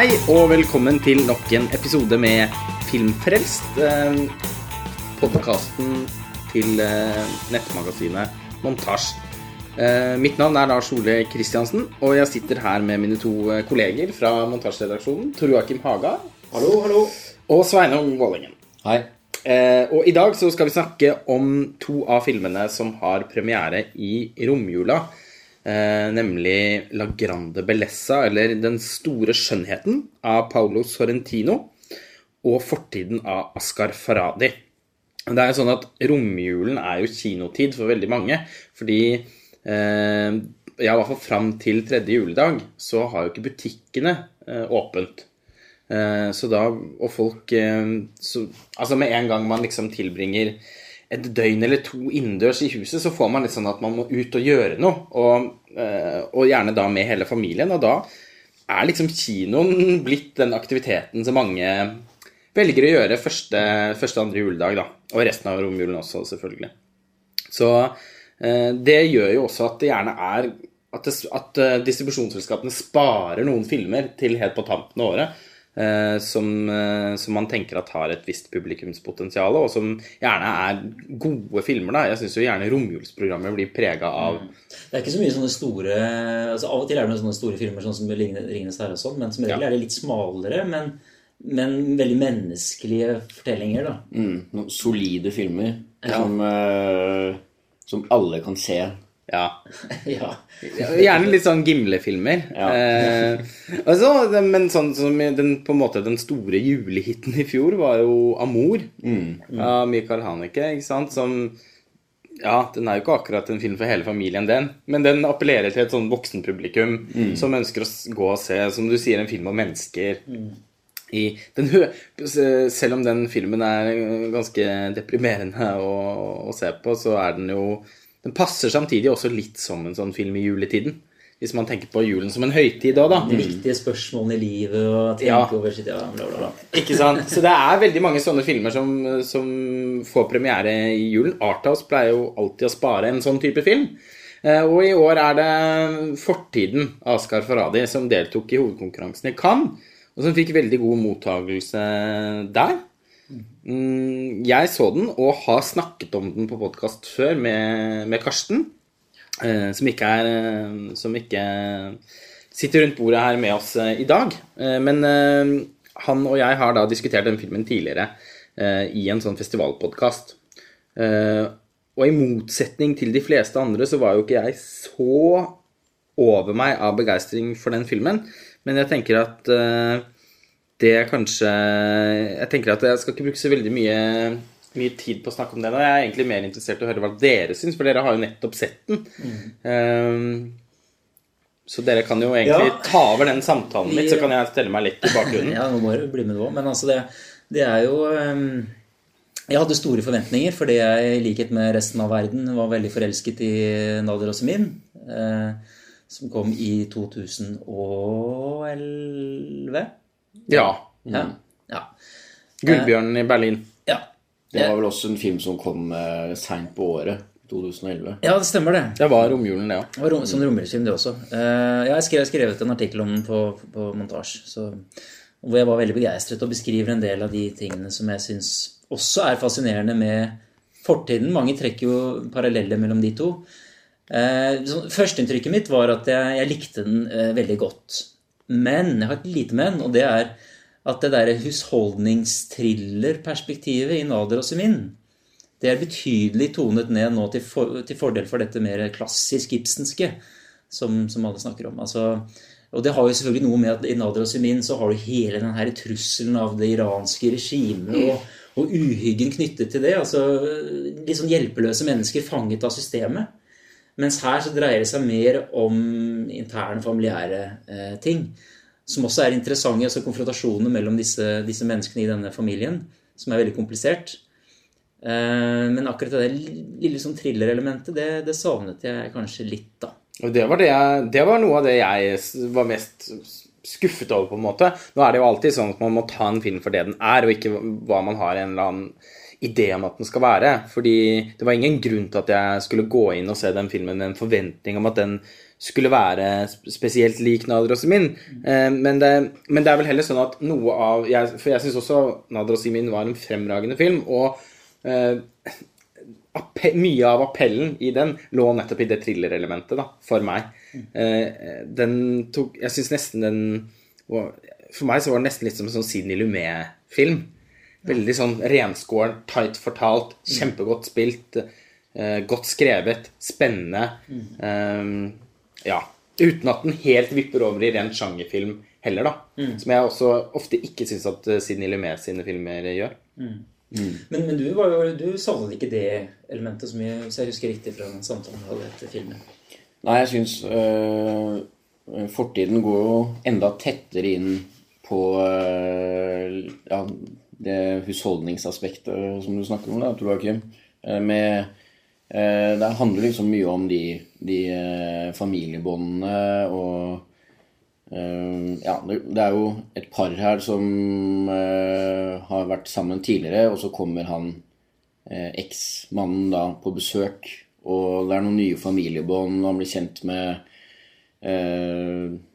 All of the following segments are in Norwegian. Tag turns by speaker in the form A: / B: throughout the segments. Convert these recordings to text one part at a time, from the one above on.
A: Hei og velkommen til nok en episode med Filmfrelst. Eh, Podkasten til eh, nettmagasinet Montasj. Eh, mitt navn er Lars Ole Kristiansen, og jeg sitter her med mine to kolleger fra montasjeredaksjonen. Tor Joakim Haga
B: Hallo, hallo.
A: og Sveinung Vålingen.
B: Hei.
A: Eh, og i dag så skal vi snakke om to av filmene som har premiere i romjula. Eh, nemlig La Grande Bellessa, eller Den store skjønnheten, av Paolo Sorrentino. Og Fortiden av Askar Faradi. Det er sånn at Romjulen er jo kinotid for veldig mange. Fordi eh, ja, i hvert fall fram til tredje juledag så har jo ikke butikkene eh, åpent. Eh, Så da, og folk eh, så, Altså med en gang man liksom tilbringer et døgn eller to innendørs i huset, så får man litt sånn at man må ut og gjøre noe. Og, eh, og gjerne da med hele familien. Og da er liksom kinoen blitt den aktiviteten som mange velger å gjøre første, første andre juledag, da. Og resten av romjulen også, selvfølgelig. Så eh, det gjør jo også at det gjerne er at, det, at eh, distribusjonsselskapene sparer noen filmer til helt på tampen av året. Eh, som, eh, som man tenker at har et visst publikumspotensial, og som gjerne er gode filmer. da. Jeg syns jo gjerne romjulsprogrammet blir prega av
B: Det er ikke så mye sånne store altså Av og til er det noen sånne store filmer sånn som Ringenes herre og sånn, men som regel
A: Ja.
B: er det litt smalere, men, men veldig menneskelige fortellinger, da.
C: Mm, noen solide filmer
B: Ja.
C: som, eh, som alle kan se.
A: ja,
B: ja.
A: Gjerne litt sånn Gimle-filmer.
C: Ja.
A: Eh, altså, men sånn som den, på en måte den store julehiten i fjor var jo 'Amor' av Michael Haneke, ikke sant? Som Ja, den er jo ikke akkurat en film for hele familien, den. Men den appellerer til et sånn voksenpublikum som ønsker å gå og se, som du sier, en film om mennesker. I den selv om den filmen er øh, ganske deprimerende å, å se på, så er den jo Den passer samtidig også litt som en sånn film i juletiden. Hvis man tenker på julen som en høytid òg, da.
B: De viktige spørsmålene i livet og tenke
A: Ja.
B: over sitt ja, bla, bla, bla.
A: Ikke sant? Så det er veldig mange sånne filmer som, som får premiere i julen. Arthouse pleier jo alltid å spare en sånn type film. Eh, Og i år er det Fortiden av Askar Faradi som deltok i hovedkonkurransen i Cannes, og som fikk veldig god mottagelse der. Mm, Jeg så den og har snakket om den på podkast før med, med Karsten, eh, som ikke er eh, Som ikke sitter rundt bordet her med oss eh, i dag. Men han og jeg har da diskutert den filmen tidligere i en sånn festivalpodkast. Og i motsetning til de fleste andre så var jo ikke jeg så over meg av begeistring for den filmen. Men jeg tenker at eh, det kanskje Jeg tenker at jeg skal ikke bruke så veldig mye, mye tid på å snakke om det nå. jeg er egentlig mer interessert i å høre hva dere syns, for dere har jo nettopp sett den. Eh, så dere kan jo egentlig
B: Ja.
A: ta over den samtalen litt, så kan jeg stelle meg litt i bakgrunnen.
B: Ja, nå må du bli med du òg. Men altså, det, det er jo ehm, Jeg hadde store forventninger fordi jeg, i likhet med resten av verden, var veldig forelsket i Nader Osemin. Eh, som kom i 2011.
A: Ja.
B: Ja. ja.
A: Gullbjørnen i Berlin.
B: ja.
C: Det var vel også en film som kom uh, seint på året. 2011.
B: Ja, det stemmer det.
A: Det var romjulen, det òg.
B: Det var rom, som romjulsfilm, det også. Uh, jeg har skrevet, skrevet en artikkel om den på, på montasje, så, hvor jeg var veldig begeistret og beskriver en del av de tingene som jeg syns også er fascinerende med fortiden. Mange trekker jo paralleller mellom de to. Uh, så Førsteinntrykket mitt var at jeg, jeg likte den uh, veldig godt. Men jeg har et lite men, og det er at det derre husholdningsthriller-perspektivet i Nader og Semin det er betydelig tonet ned nå til, for, til fordel for dette mer klassisk ibsenske, som, som alle snakker om. Altså, og det har jo selvfølgelig noe med at i Nader og Semin så har du hele den her trusselen av det iranske regimet og, og uhyggen knyttet til det. altså Litt sånn hjelpeløse mennesker fanget av systemet. Mens her så dreier det seg mer om interne familiære eh, ting. Som også er interessante. altså Konfrontasjonene mellom disse, disse menneskene i denne familien, som er veldig komplisert. Eh, men akkurat det lille sånn thriller-elementet, det, det savnet jeg kanskje litt, da.
A: Og det var, det, jeg, det var noe av det jeg var mest skuffet over, på en måte. Nå er det jo alltid sånn at man må ta en film for det den er, og ikke hva man har en eller annen idé om at den skal være. Fordi det var ingen grunn til at jeg skulle gå inn og se den filmen med en forventning om at den skulle være spesielt lik Nader og Simin. Eh, men, det, men, det, er vel heller sånn at noe av jeg, For jeg syns også Nader og Simin var en fremragende film. Og eh, mye av appellen i den lå nettopp i det thrillerelementet, da, for meg. Uh, den tok Jeg syns nesten den For meg så var det nesten litt som en sånn Sidney Lumet-film. Veldig sånn renskåren, tight fortalt, kjempegodt spilt, eh, godt skrevet, spennende. Eh, ja. Uten at den helt vipper over i rent sjangerfilm heller, da. Mm. Som jeg også ofte ikke syns at Sidney Lumet sine filmer gjør. Mm.
B: Mm. Men, men, du, var jo, du savnet ikke det elementet så mye, hvis jeg husker riktig fra den samtalen du hadde etter filmen?
C: Nei, jeg syns øh, fortiden går jo enda tettere inn på øh, ja, det husholdningsaspektet som du snakker om, da, tror jeg, Kim. Eh, med, eh, det handler liksom mye om de, de eh, familiebåndene og Ja, det er jo et par her som har vært sammen tidligere, og så kommer han eksmannen da på besøk, og det er noen nye familiebånd, han blir kjent med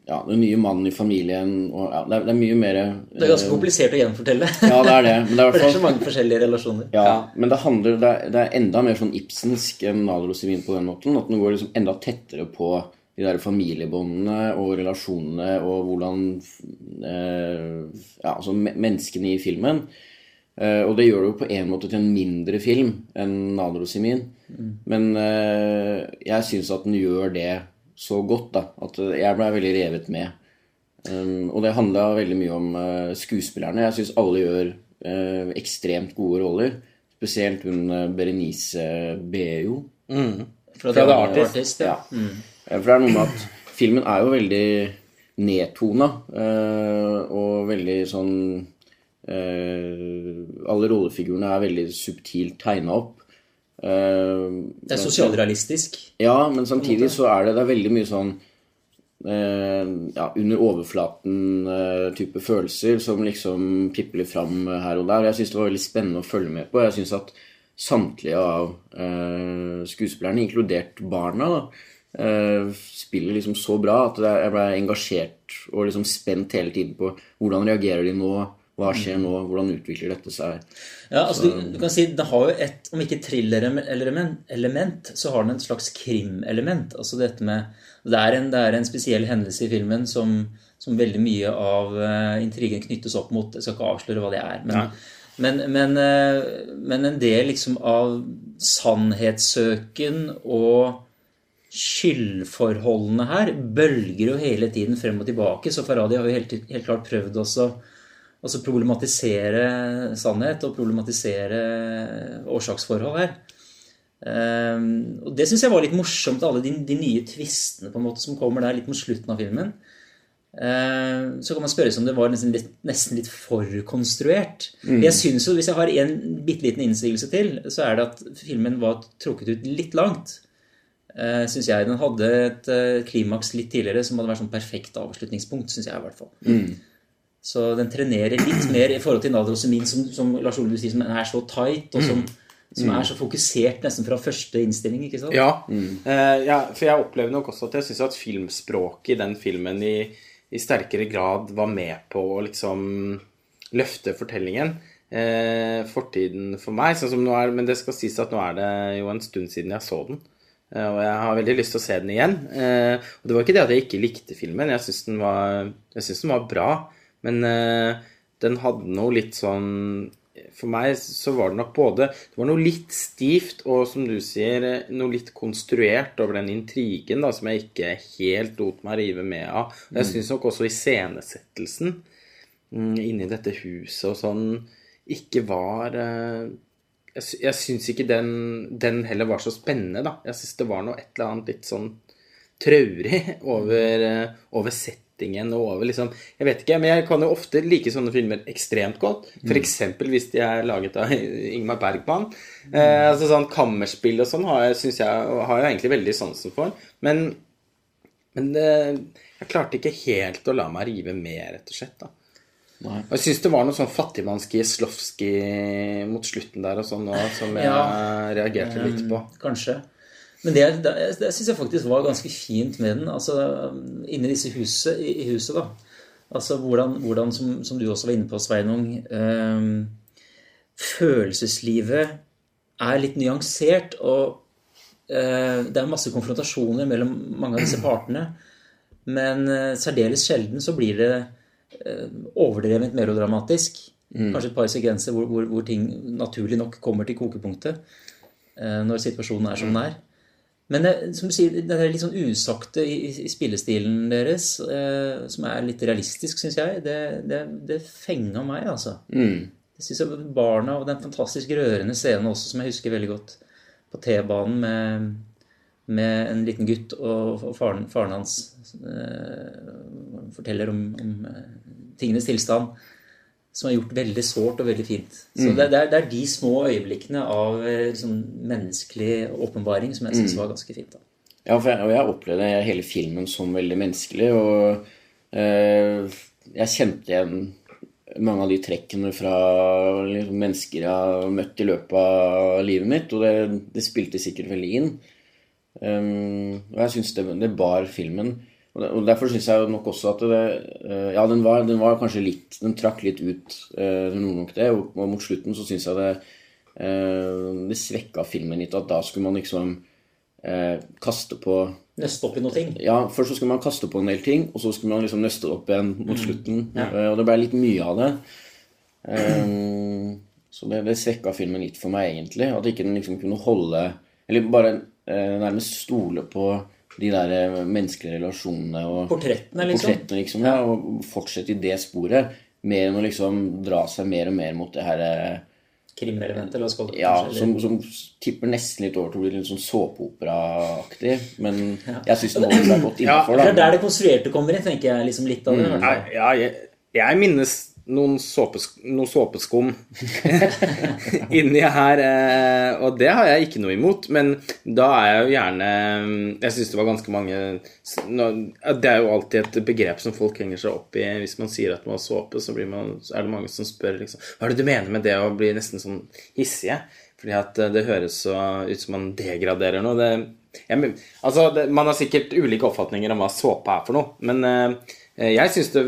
C: ja, den nye mannen i familien og, ja, det, er, det, er, mye mer
B: Det er ganske komplisert å gjenfortelle.
C: ja, det er det.
B: Men det er, det er så mange forskjellige relasjoner.
C: Ja, ja. Men det, handler, det er, det, er, enda mer sånn Ibsensk enn Nader på den måten. At den går liksom enda tettere på de der familiebåndene og relasjonene og hvordan eh, Ja, altså menneskene i filmen. og det gjør det jo på en måte til en mindre film enn Nader. Mm. Men jeg syns at den gjør det så godt da, at jeg ble veldig revet med. Um, og det handla veldig mye om uh, skuespillerne. Jeg syns alle gjør uh, ekstremt gode roller. Spesielt hun uh, Berenice Beo.
B: Mm. Fra The Artist.
C: ja. Mm. For det er noe med at filmen er jo veldig nedtona og veldig sånn Alle rollefigurene er veldig subtilt tegna opp.
B: Uh, det er sosialrealistisk?
C: Ja, men samtidig så er det, det er veldig mye sånn uh, ja, under overflaten-type uh, følelser som liksom pipler fram her og der. Jeg syns det var veldig spennende å følge med på. Jeg syns at samtlige av skuespillerne, inkludert barna, da, spiller liksom så bra at jeg ble engasjert og liksom spent hele tiden på hvordan reagerer de nå hva skjer nå? Hvordan utvikler dette seg?
B: Ja, altså du, du, kan si Det har jo et, om ikke thriller-element, så har den et slags krim-element. Altså dette med det er, en, det er, en, spesiell hendelse i filmen som, som veldig mye av uh, intrigen knyttes opp mot. Jeg skal ikke avsløre hva det er. Men, ja. men, men, uh, men en del liksom av sannhetssøken og skyldforholdene her bølger jo hele tiden frem og tilbake. Så Faradi har jo helt, helt klart prøvd også Altså problematisere sannhet og problematisere årsaksforhold her. Um, og det syns jeg var litt morsomt, alle de, de, nye tvistene på en måte som kommer der litt mot slutten av filmen. Uh, så kan man spørre seg om det var nesten litt, nesten litt forkonstruert. Mm. Jeg synes jo, Hvis jeg har en bitte liten innsigelse til, så er det at filmen var trukket ut litt langt. Uh, synes jeg Den hadde et uh, klimaks litt tidligere som hadde vært sånn perfekt avslutningspunkt. Synes jeg i hvert fall. Mm. Så den trenerer litt mer i forhold til Nadrosemin, som, som Lars Ole sier, som er så tight, og som, som er så fokusert nesten fra første innstilling. ikke sant?
A: Ja, mm. uh, ja for jeg opplever nok også at jeg syns at filmspråket i den filmen i, i, sterkere grad var med på å liksom løfte fortellingen. Uh, fortiden for meg, sånn som nå er, men det skal sies at nå er det jo en stund siden jeg så den. Uh, og jeg har veldig lyst til å se den igjen. og det var ikke det at jeg ikke likte filmen. Jeg syns den, den, var bra. Men uh, den hadde noe litt sånn For meg så var det nok både Det var noe litt stivt og, som du sier, noe litt konstruert over den intrigen da, som jeg ikke helt lot meg rive med av. Jeg mm. syns nok også iscenesettelsen mm, inni dette huset og sånn ikke var uh, Jeg, jeg syns ikke den, den, heller var så spennende, da. Jeg syns det var noe et eller annet litt sånn traurig over, uh, over sett settingen og over liksom Jeg vet ikke, men jeg kan jo ofte like sånne filmer ekstremt godt. F.eks. Mm. hvis de er laget av Ingmar Bergman. Eh, altså sånn Kammerspill og sånn har jeg, synes jeg, har jeg egentlig veldig sansen for. Men, men det, jeg klarte ikke helt å la meg rive med, rett og slett. da.
C: Nei.
A: Og jeg syns det var noe sånn fattigmanns-Kieslowski mot slutten der og sånn òg, som jeg
B: Ja.
A: reagerte litt på.
B: Kanskje. Men det, det, det syns jeg faktisk var ganske fint med den. Altså inni disse huset, i, i huset, da. Altså hvordan, hvordan som, som du også var inne på, Sveinung eh, Følelseslivet er litt nyansert, og eh, det er masse konfrontasjoner mellom mange av disse partene. Men eh, særdeles sjelden så blir det eh, overdrevent melodramatisk. Kanskje et par sekvenser hvor, hvor, hvor ting naturlig nok kommer til kokepunktet eh, når situasjonen er som den er. Men det, som du sier, det er litt sånn usagte i, i, spillestilen deres, eh, som er litt realistisk, syns jeg, det, det, det fenga meg, altså.
C: Mm.
B: Jeg synes Barna og den fantastisk rørende scenen også, som jeg husker veldig godt, på T-banen med, med en liten gutt og, og faren, faren hans eh, forteller om, om eh, tingenes tilstand, som er gjort veldig sårt og veldig fint. Så det, det, er, det er de små øyeblikkene av eh, liksom, menneskelig åpenbaring som jeg syns var ganske fint. da.
C: Ja, for jeg, og jeg opplevde hele filmen som veldig menneskelig, og eh, jeg kjente igjen mange av de trekkene fra liksom, mennesker jeg har møtt i løpet av livet mitt, og det, det spilte sikkert veldig inn. Um, og jeg syns det, det bar filmen. Og, derfor syns jeg nok også at det eh, Ja, den var, den var kanskje litt Den trakk litt ut, noe den gjorde nok det, og, mot slutten så syns jeg det eh, Det svekka filmen litt, at da skulle man liksom eh, kaste på
B: Nøste opp i noe ting.
C: ja, Først så skulle man kaste på en del ting, og så skulle man liksom nøste det opp igjen mot slutten. Ja. Og det ble litt mye av det. Så det, det svekka filmen litt for meg, egentlig. At ikke den liksom kunne holde Eller bare eh, nærmest stole på de der eh, menneskelige relasjonene og
B: Portrettene, liksom.
C: portrettene, liksom. Ja, og fortsette i det sporet. Mer enn å liksom dra seg mer og mer mot det her eh,
B: Krimelementet, la oss kalle det
C: ja,
B: kanskje,
C: som,
B: eller-
C: som tipper nesten litt over til å bli litt sånn såpeoperaaktig. Men jeg syns den holder seg godt
A: Ja,
C: innafor.
B: Det er der det konstruerte kommer inn, tenker jeg. liksom litt av det. hvert
A: Nei, ja, jeg, jeg minnes noen, såpes, noen såpeskum inni her, eh, og det har jeg ikke noe imot. Men da er jeg jo gjerne Jeg syns det var ganske mange Det er jo alltid et begrep som folk henger seg opp i. Hvis man sier at man har såpe, så, man, er det mange som spør liksom Hva er det du mener med det å bli nesten sånn hissige? Fordi at eh, det høres så ut som man degraderer noe. Det, jeg, altså, det, man har sikkert ulike oppfatninger om hva såpe er for noe, men eh, jeg syns det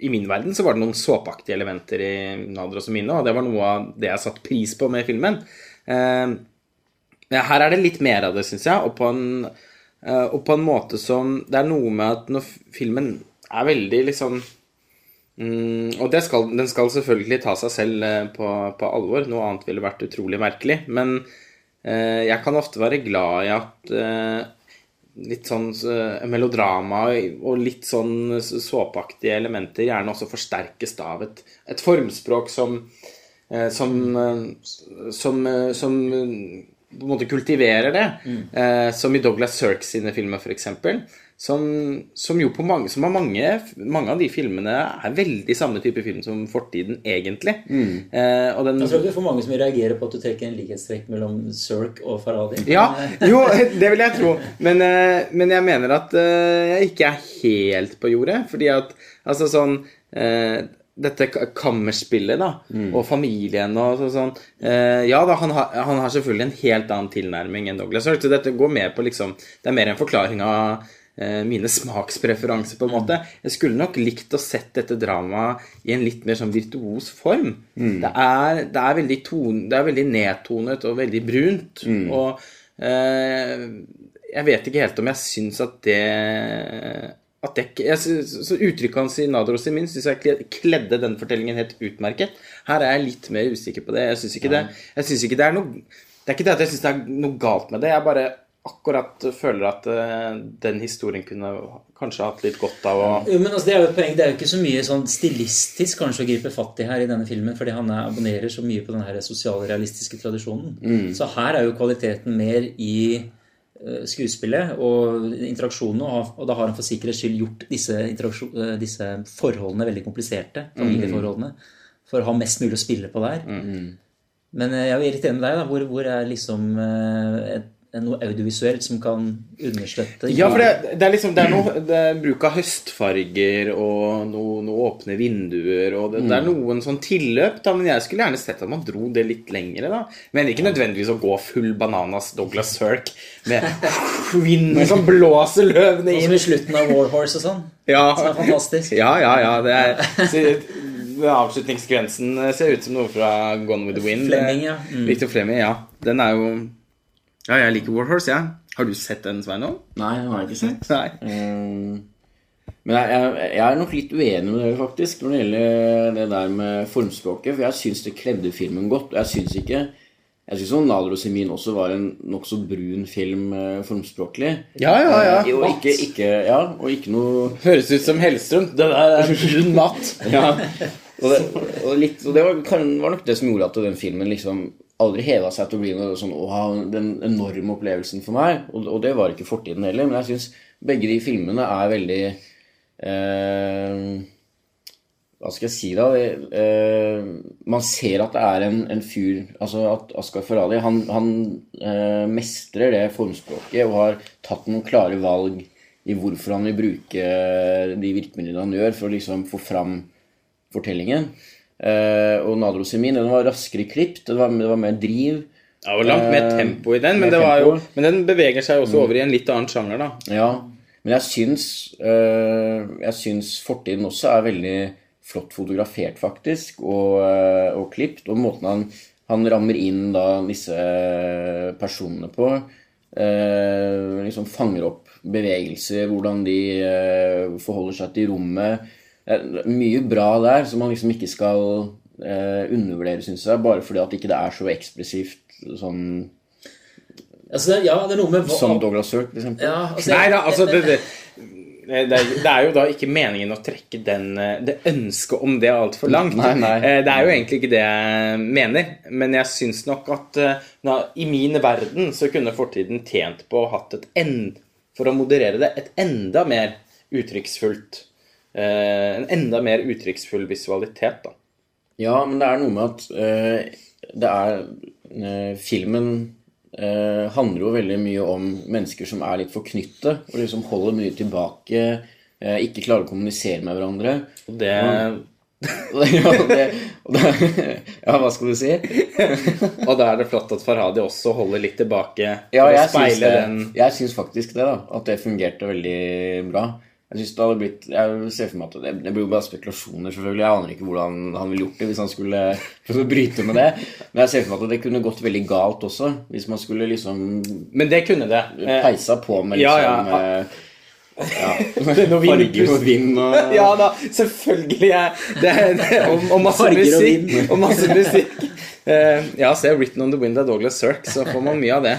A: I min verden så var det noen såpeaktige elementer i Nader og Mine, og det var noe av det jeg satte pris på med filmen. Eh, her er det litt mer av det, syns jeg, og på, en, eh, og på en måte som Det er noe med at når filmen er veldig liksom mm, Og skal, den skal selvfølgelig ta seg selv eh, på, på alvor, noe annet ville vært utrolig merkelig. Men jeg kan ofte være glad i at litt sånn eh, melodrama og litt sånn såpeaktige elementer gjerne også forsterkes av et, et formspråk som eh, som, eh, som, som på en måte kultiverer det. Eh, som i Douglas Sirk sine filmer, f.eks. Som, som jo på mange, som har mange, mange av de filmene er veldig samme type film som fortiden, egentlig. Eh, og den,
B: Jeg tror ikke det er for mange som reagerer på at du trekker en likhetstrekk mellom Sirk og Faradi.
A: Ja, jo, det vil jeg tro. Men, eh, men jeg mener at eh, jeg ikke er helt på jordet. Fordi at altså sånn eh, Dette kammerspillet, da, og familien og så, sånn eh, Ja da, han har, han har selvfølgelig en helt annen tilnærming enn Douglas Hurt. så dette går mer på liksom Det er mer en forklaring av eh, mine smakspreferanser, på en måte. Jeg skulle nok likt å sett dette dramaet i en litt mer sånn virtuos form. Det, er, det, er veldig ton, det er veldig nedtonet og veldig brunt. Og eh, jeg vet ikke helt om jeg syns at det at det, jeg så Uttrykket hans i Nader og Simin syns jeg kle- kledde den fortellingen helt utmerket. Her er jeg litt mer usikker på det. Jeg syns ikke, ikke det er noe Det er ikke det at jeg syns det er noe galt med det. Jeg bare akkurat føler at uh, den historien kunne kanskje hatt litt godt av å
B: Jo, men altså, Det er jo et poeng. Det er jo ikke så mye sånn stilistisk kanskje å gripe fatt i her i denne filmen, fordi han er, abonnerer så mye på den her sosialrealistiske tradisjonen. Så her er jo kvaliteten mer i skuespillet og interaksjonene, og, da har han for sikkerhets skyld gjort disse, eh, disse forholdene veldig kompliserte, familieforholdene, for å ha mest mulig å spille på der. Men eh, jeg er jo helt enig med deg. da, Hvor, hvor er liksom eh, et, noe audiovisuelt som kan understøtte
A: Ja, for det, det er liksom Det er noe det er bruk av høstfarger og noen noe åpne vinduer og det, det er noen sånn tilløp, da, men jeg skulle gjerne sett at man dro det litt lengre, da. Men ikke nødvendigvis å gå full bananas Douglas Sirk med vinden som blåser løvene inn.
B: Og som i slutten av War Horse og sånn.
A: Ja,
B: Som er fantastisk.
A: ja, ja. ja det er, så, Avslutningsgrensen ser ut som noe fra Gone with the Wind.
B: Fleming, ja. Mm.
A: Victor Fleming, ja. Den er jo Ja, jeg liker Warhorse, jeg. Ja. Har du sett den, Sveinung?
C: Nei, det har jeg ikke sett.
A: Nei.
C: Eh, Men jeg, jeg, jeg er nok litt uenig med dere, faktisk, når det gjelder det der med formspråket. For jeg syns det kledde filmen godt. Og jeg syns ikke Jeg syns Nader og Semin også var en nokså brun film eh, formspråklig.
A: Ja, ja, ja.
C: Eh, og, ikke, ikke, ja, og ikke noe
A: Høres ut som Hellstrøm. Det der er brun matt.
C: ja. Og det, og litt, og det var, kan, var nok det som gjorde at den filmen liksom aldri heva seg til å bli noe sånn wow, den enorme opplevelsen for meg. Og, og det var ikke fortiden heller. Men jeg syns begge de filmene er veldig eh, Hva skal jeg si, da? Eh, man ser at det er en, en fyr Altså at Askar Farali han, han eh, mestrer det formspråket og har tatt noen klare valg i hvorfor han vil bruke de virkemidlene han gjør for å liksom få fram fortellingen. Eh, og Nadrosemin den var raskere klipt, det var, det var mer driv.
A: Ja, og langt mer tempo i den, men,
C: Mer
A: det var jo, men den beveger seg også over i en litt annen sjanger, da.
C: Ja, men jeg syns, eh, jeg syns fortiden også er veldig flott fotografert, faktisk, og, eh, og klipt. Og måten han, han rammer inn da disse personene på, eh, liksom fanger opp bevegelser, hvordan de eh, forholder seg til rommet. Er mye bra der som man liksom ikke skal eh, undervurdere, syns jeg, bare fordi at ikke det er så ekspressivt sånn
B: Altså, det, ja, det er noe med hva-
C: som Douglas Sirk, for eksempel.
B: Ja, altså,
A: Nei da, altså det, det, det, er, det er jo da ikke meningen å trekke den, eh, det ønsket om det altfor langt.
C: Nei, nei.
A: Eh, Det er jo egentlig ikke det jeg mener. Men jeg syns nok at eh, na, i min verden så kunne fortiden tjent på å hatt et end, for å moderere det, et enda mer uttrykksfullt eh, En enda mer uttrykksfull visualitet, da.
C: Ja, men det er noe med at eh, det er eh, Filmen eh, handler jo veldig mye om mennesker som er litt forknyttet, og liksom holder mye tilbake, eh, ikke klarer å kommunisere med hverandre.
A: Og det
C: ja, det, det, ja, hva skal du si?
A: Og da er det flott at Farhadi også holder litt tilbake
C: Ja, jeg syns, det, jeg syns faktisk det, da. At det fungerte veldig bra. Jeg synes det hadde blitt Jeg ser for meg at det, det blir jo bare spekulasjoner, selvfølgelig. Jeg aner ikke hvordan han ville gjort det hvis han skulle prøve å bryte med det. Men jeg ser for meg at det kunne gått veldig galt også. Hvis man skulle liksom
A: Men det kunne det. Eh,
C: peisa på med liksom
A: ja.
C: ja.
A: ja. Er noe vind-
C: Farger og vind og
A: Ja da, selvfølgelig. Det det, og, og masse musikk. Og masse musikk. Eh, ja, se 'Written on the Wind' av Douglas Sirk, så får man mye av det.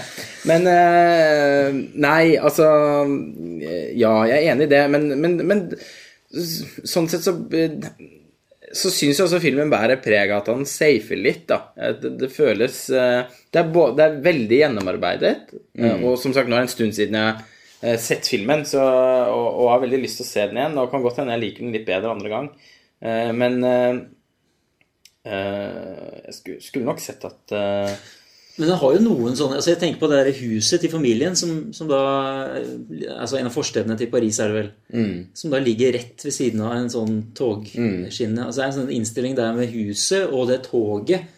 A: Men eh, Nei, altså eh, Ja, jeg er enig i det, men, men, men sånn sett så så syns jeg også filmen bærer preg av at han safer litt. da. Det, det føles det er, både, det er veldig gjennomarbeidet. Mm. Og som sagt, nå er det en stund siden jeg har sett filmen så, og, og har veldig lyst til å se den igjen. Og kan godt hende jeg liker den litt bedre andre gang. Men jeg skulle, skulle nok sett at eh,
B: Men det har jo noen sånne altså Jeg tenker på det der huset til familien, som, som da Altså en av forstedene til Paris, er det vel. Som da ligger rett ved siden av en sånn togskinne. Altså det er en sånn innstilling der med huset og det toget.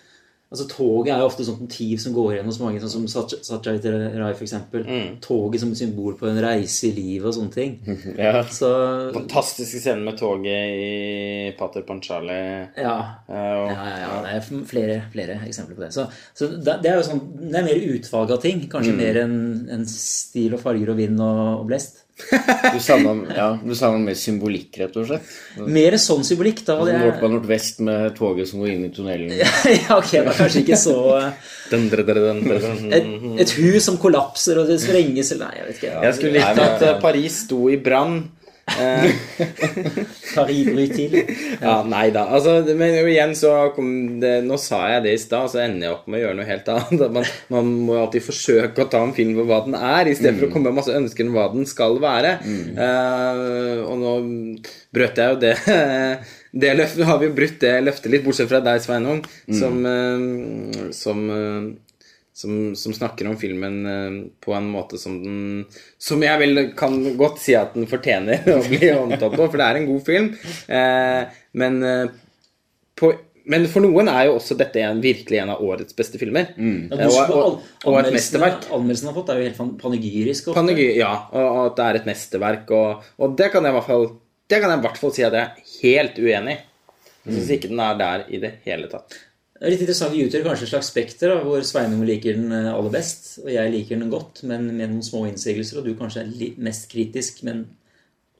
B: Altså Toget er jo ofte sånt motiv som går igjen hos mange, sånn som Satya- Satyajit Rai f.eks. Mm. Toget som symbol på en reise i livet og sånne ting.
C: Ja.
B: Så
A: Fantastiske scener med toget i Pater Panchali.
B: ja.
A: eh, og-
B: Ja, ja, ja. Det er flere, flere eksempler på det. Så, så det, det er jo sånn, det er mer utvalg av ting. Kanskje mer enn en stil og farger og vind og, og blest.
C: Du savna ja, du savna mer symbolikk, rett og slett.
B: Mer sånn symbolikk. Da hadde
C: Nord på nordvest med toget som går inn i tunnelen.
B: Ja, ok, det var kanskje ikke så eh, et, et hus som kollapser og det sprenges eller Nei, jeg vet ikke.
A: Jeg skulle likt at eh, Paris sto i brann. Eh,
B: Paris bryt til.
A: Ja, nei da. Altså, men igjen så kom det, Nå sa jeg det i stad, så ender jeg opp med å gjøre noe helt annet. Man, man må alltid forsøke å ta en film for hva den er, i stedet for å komme med masse ønsker om hva den skal være. Eh, og nå brøt jeg jo det Det løftet har vi brutt det løftet litt, bortsett fra deg, Sveinung, som, uh, som eh, som, som snakker om filmen eh, på en måte som den Som jeg vel kan godt si at den fortjener å bli omtalt på, for det er en god film. Eh, men, eh, på, men for noen er jo også dette en, virkelig en av årets beste filmer.
B: Ja,
A: Eh, og, og, og et mesterverk.
B: Anmeldelsen har fått, er jo helt panegyrisk.
A: Panegyr, ja, og, og at det er et mesterverk. Og, og det kan jeg i hvert fall Det kan jeg i hvert fall si at jeg er helt uenig i. Jeg syns ikke den er der i det hele tatt.
B: Det er litt interessant, Vi utgjør kanskje et slags spekter, da, hvor Sveinung liker den eh, aller best, og jeg liker den godt, men med noen små innsigelser, og du kanskje er litt mest kritisk, men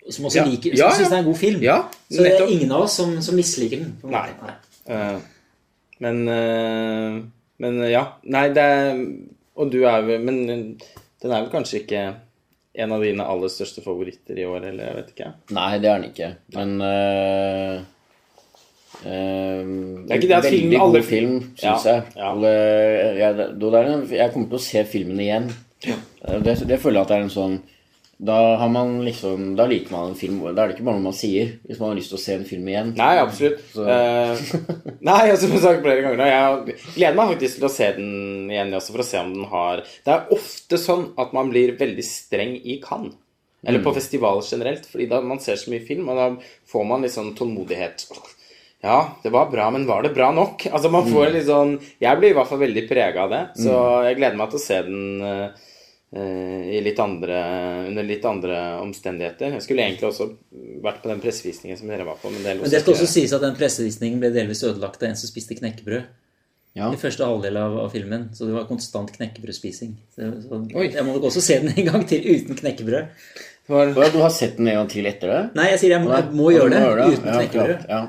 B: som også
A: Ja.
B: liker,
A: Ja,
B: som syns
A: ja.
B: det er en god film.
A: Ja,
B: Så det er ingen av oss som, som misliker den. på en
A: Nei.
B: måte.
A: Eh, men uh, Men ja. Nei, det er Og du er vel Men den er vel kanskje ikke en av dine aller største favoritter i år, eller jeg vet ikke.
C: Nei, det er den ikke. Men øh, øh,
A: Det er ikke det at film- alle-
C: film, syns
A: Ja,
C: jeg.
A: ja.
C: Jeg, er jeg kommer til å se filmen igjen. Ja. Det, det føler jeg at det er en sånn da har man liksom Da liker man en film. Da er det ikke bare noe man sier hvis man har lyst til å se en film igjen.
A: Nei, absolutt. Eh, nei, som jeg sagt flere ganger Jeg gleder meg faktisk til å se den igjen også, for å se om den har Det er ofte sånn at man blir veldig streng i Cannes. Eller på festivaler generelt, fordi da man ser så mye film, og da får man litt sånn tålmodighet. Ja, det var bra, men var det bra nok? Altså, man får litt sånn Jeg blir i hvert fall veldig prega av det, så jeg gleder meg til å se den i litt andre, under litt andre omstendigheter. Jeg skulle egentlig også vært på den pressevisningen som dere var på. Men det,
B: Men det skal også sies at den pressevisningen ble delvis ødelagt av en som spiste knekkebrød.
C: Ja.
B: I første halvdel av, av filmen. Så det var konstant knekkebrødspising. Så, så jeg må nok også se den en gang til uten knekkebrød.
A: Var,
C: Du har sett den en gang til etter det?
B: Nei, jeg sier jeg må, jeg må gjøre det
C: Gjøre det.
B: uten
C: Ja,
B: knekkebrød.
C: Ja.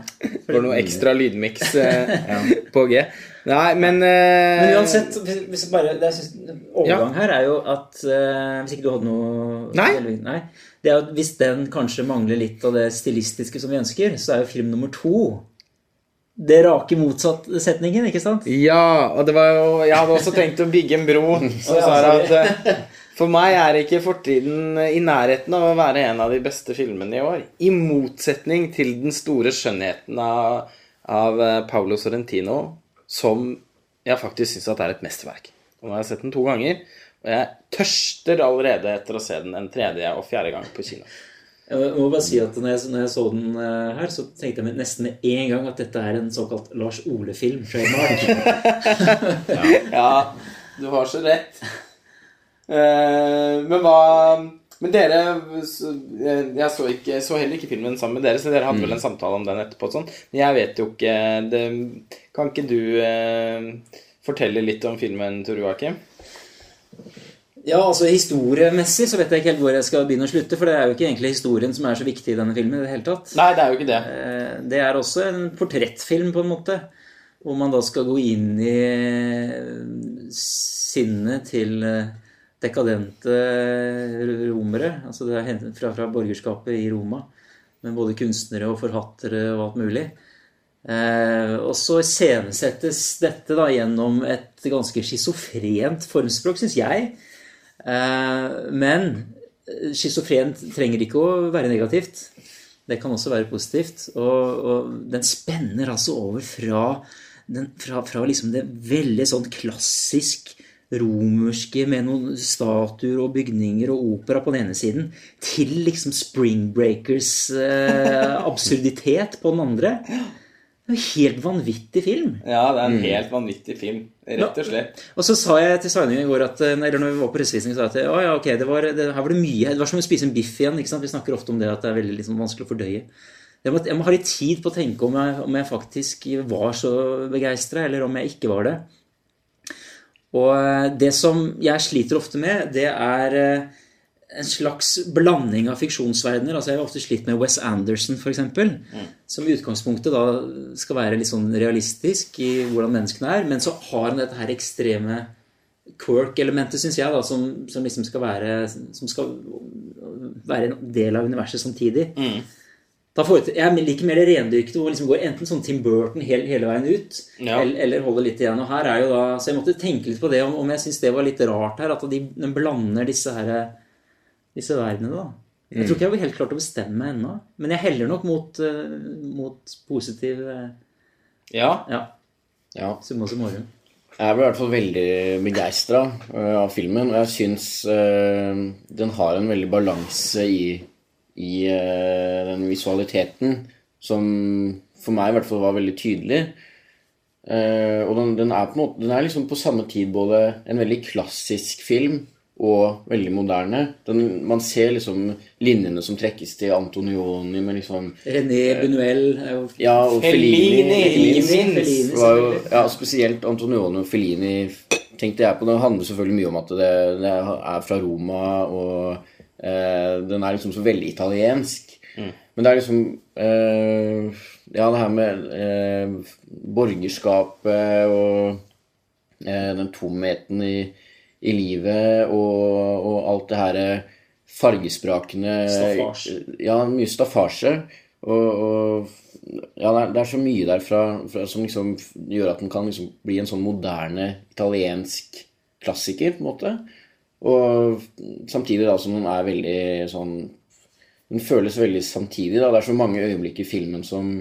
A: det var noe ekstra lydmiks eh, på G. Nei, men eh,
B: Men uansett, hvis, bare, det jeg overgang her er jo at eh, Hvis ikke du hadde noe
A: Nei.
B: Nei. Det er at Hvis den kanskje mangler litt av det stilistiske som vi ønsker, så er jo film nummer to det rake motsatt-setningen, ikke sant?
A: Ja, og det var jo Jeg hadde også tenkt å bygge en bro. Så sa jeg at for meg er ikke fortiden i nærheten av å være en av de beste filmene i år. I motsetning til den store skjønnheten av, av eh, Paolo Sorrentino, som jeg faktisk syns er et mesterverk. Og nå har jeg sett den to ganger, og jeg tørster allerede etter å se den en tredje og fjerde gang på kino.
B: Jeg må bare si at når jeg, når jeg så den eh, her, så tenkte jeg nesten med en gang at dette er en såkalt Lars Ole-film. ja.
A: Ja, du har så rett. Eh, men hva Men dere eh, Jeg så, ikke, så heller ikke filmen sammen med dere, så dere hadde vel en samtale om den etterpå. Sånn. Men jeg vet jo ikke det, Kan ikke du eh, fortelle litt om filmen, Tor Joakim?
B: Ja, altså Historiemessig så vet jeg ikke helt hvor jeg skal begynne å slutte. For det er jo ikke egentlig historien som er så viktig i denne filmen. i det hele tatt.
A: Nei, det er jo ikke det.
B: Eh, Det er også en portrettfilm, på en måte. Hvor man da skal gå inn i sinnet til dekadente romere. Altså det er hentet fra, fra borgerskapet i Roma. Med både kunstnere og forhattere og alt mulig. Eh, og så iscenesettes dette da gjennom et ganske schizofrent formspråk, syns jeg. Eh, men eh, schizofrent trenger ikke å være negativt. Det kan også være positivt. Og, og den spenner altså over fra, den, fra, fra liksom det veldig sånn klassisk romerske med noen statuer og bygninger og opera på den ene siden, til liksom Spring Breakers eh, absurditet på den andre. Det er jo helt vanvittig film.
A: Ja, det er en helt vanvittig film. Rett og slett.
B: Og så sa jeg til Sveinung i går at eh, eller når vi var på pressevisning, sa jeg at å, ja, ok, det var, det, her var det mye Det var som å spise en biff igjen. ikke sant? Vi snakker ofte om det at det er veldig liksom, vanskelig å fordøye. Jeg må, jeg må ha litt tid på å tenke om jeg, om jeg faktisk var så begeistra, eller om jeg ikke var det. Og eh, det som jeg sliter ofte med, det er eh, en slags blanding av fiksjonsverdener. Altså Jeg har ofte slitt med Wes Anderson, f.eks. eksempel Som i utgangspunktet da skal være litt sånn realistisk i hvordan menneskene er. Men så har han dette her ekstreme quirk-elementet, syns jeg, da, som, som liksom skal være Som skal være en del av universet samtidig. Får jeg, liker mer det rendyrkede, hvor liksom går enten sånn Tim Burton hele, hele veien ut,
A: Ja.
B: eller, eller holder litt igjen. Og her er jo da, Så jeg måtte tenke litt på det, om, om jeg syns det var litt rart her, at de, de blander disse her, disse verdenene. da. Jeg tror ikke jeg har helt klart å bestemme meg ennå, men jeg heller nok mot, uh, mot positiv uh,
A: Ja.
B: Ja,
C: Ja.
B: summa summarum.
C: Jeg ble i hvert fall veldig begeistra av filmen. Og jeg syns eh, den har en veldig balanse i, i uh, den visualiteten som for meg i hvert fall var veldig tydelig. Uh, og den, den er på måte Den er liksom på samme tid både en veldig klassisk film og veldig moderne. Den, man ser liksom linjene som trekkes til Antonioni med liksom
B: René Bunuel er
C: Ja, og
A: Fellini,
C: Fellini. Fellini.
B: Fellini,
C: var jo, ja, spesielt Antonioni og Fellini tenkte jeg på. Det handler selvfølgelig mye om at det, det er fra Roma, og eh, den er liksom så veldig italiensk. Men det er liksom eh, Ja, det her med eh, borgerskapet og eh, den tomheten i, i livet og, og alt det her eh, fargesprakende
B: Staffasje.
C: Ja, mye staffasje. Og, og ja, det er, det er så mye der fra, fra, som liksom gjør at den kan liksom bli en sånn moderne italiensk klassiker, på en måte. Og samtidig da som den er veldig sånn Den føles veldig samtidig. da, Det er så mange øyeblikk i filmen som,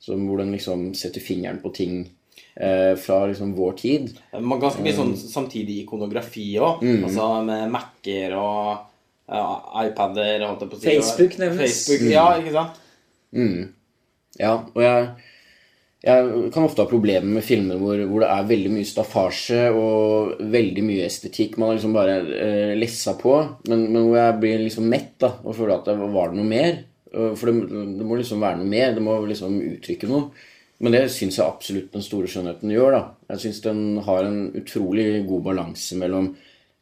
C: som hvor den liksom setter fingeren på ting eh, fra liksom vår tid.
A: Man ganske mye sånn samtidig ikonografi òg. Altså med Mac-er og ja, iPader, holdt jeg på å si.
B: Facebook nevnes.
A: Facebook, ja, ikke sant? Mm.
C: Ja, og jeg, jeg kan ofte ha problemer med filmer hvor, hvor det er veldig mye staffasje og veldig mye estetikk man har liksom bare eh, lessa på, men, men hvor jeg blir liksom mett da, og føler at det var noe mer. For det, det må liksom være noe mer, det må liksom uttrykke noe. Men det syns jeg absolutt den store skjønnheten gjør. da. Jeg syns den har en utrolig god balanse mellom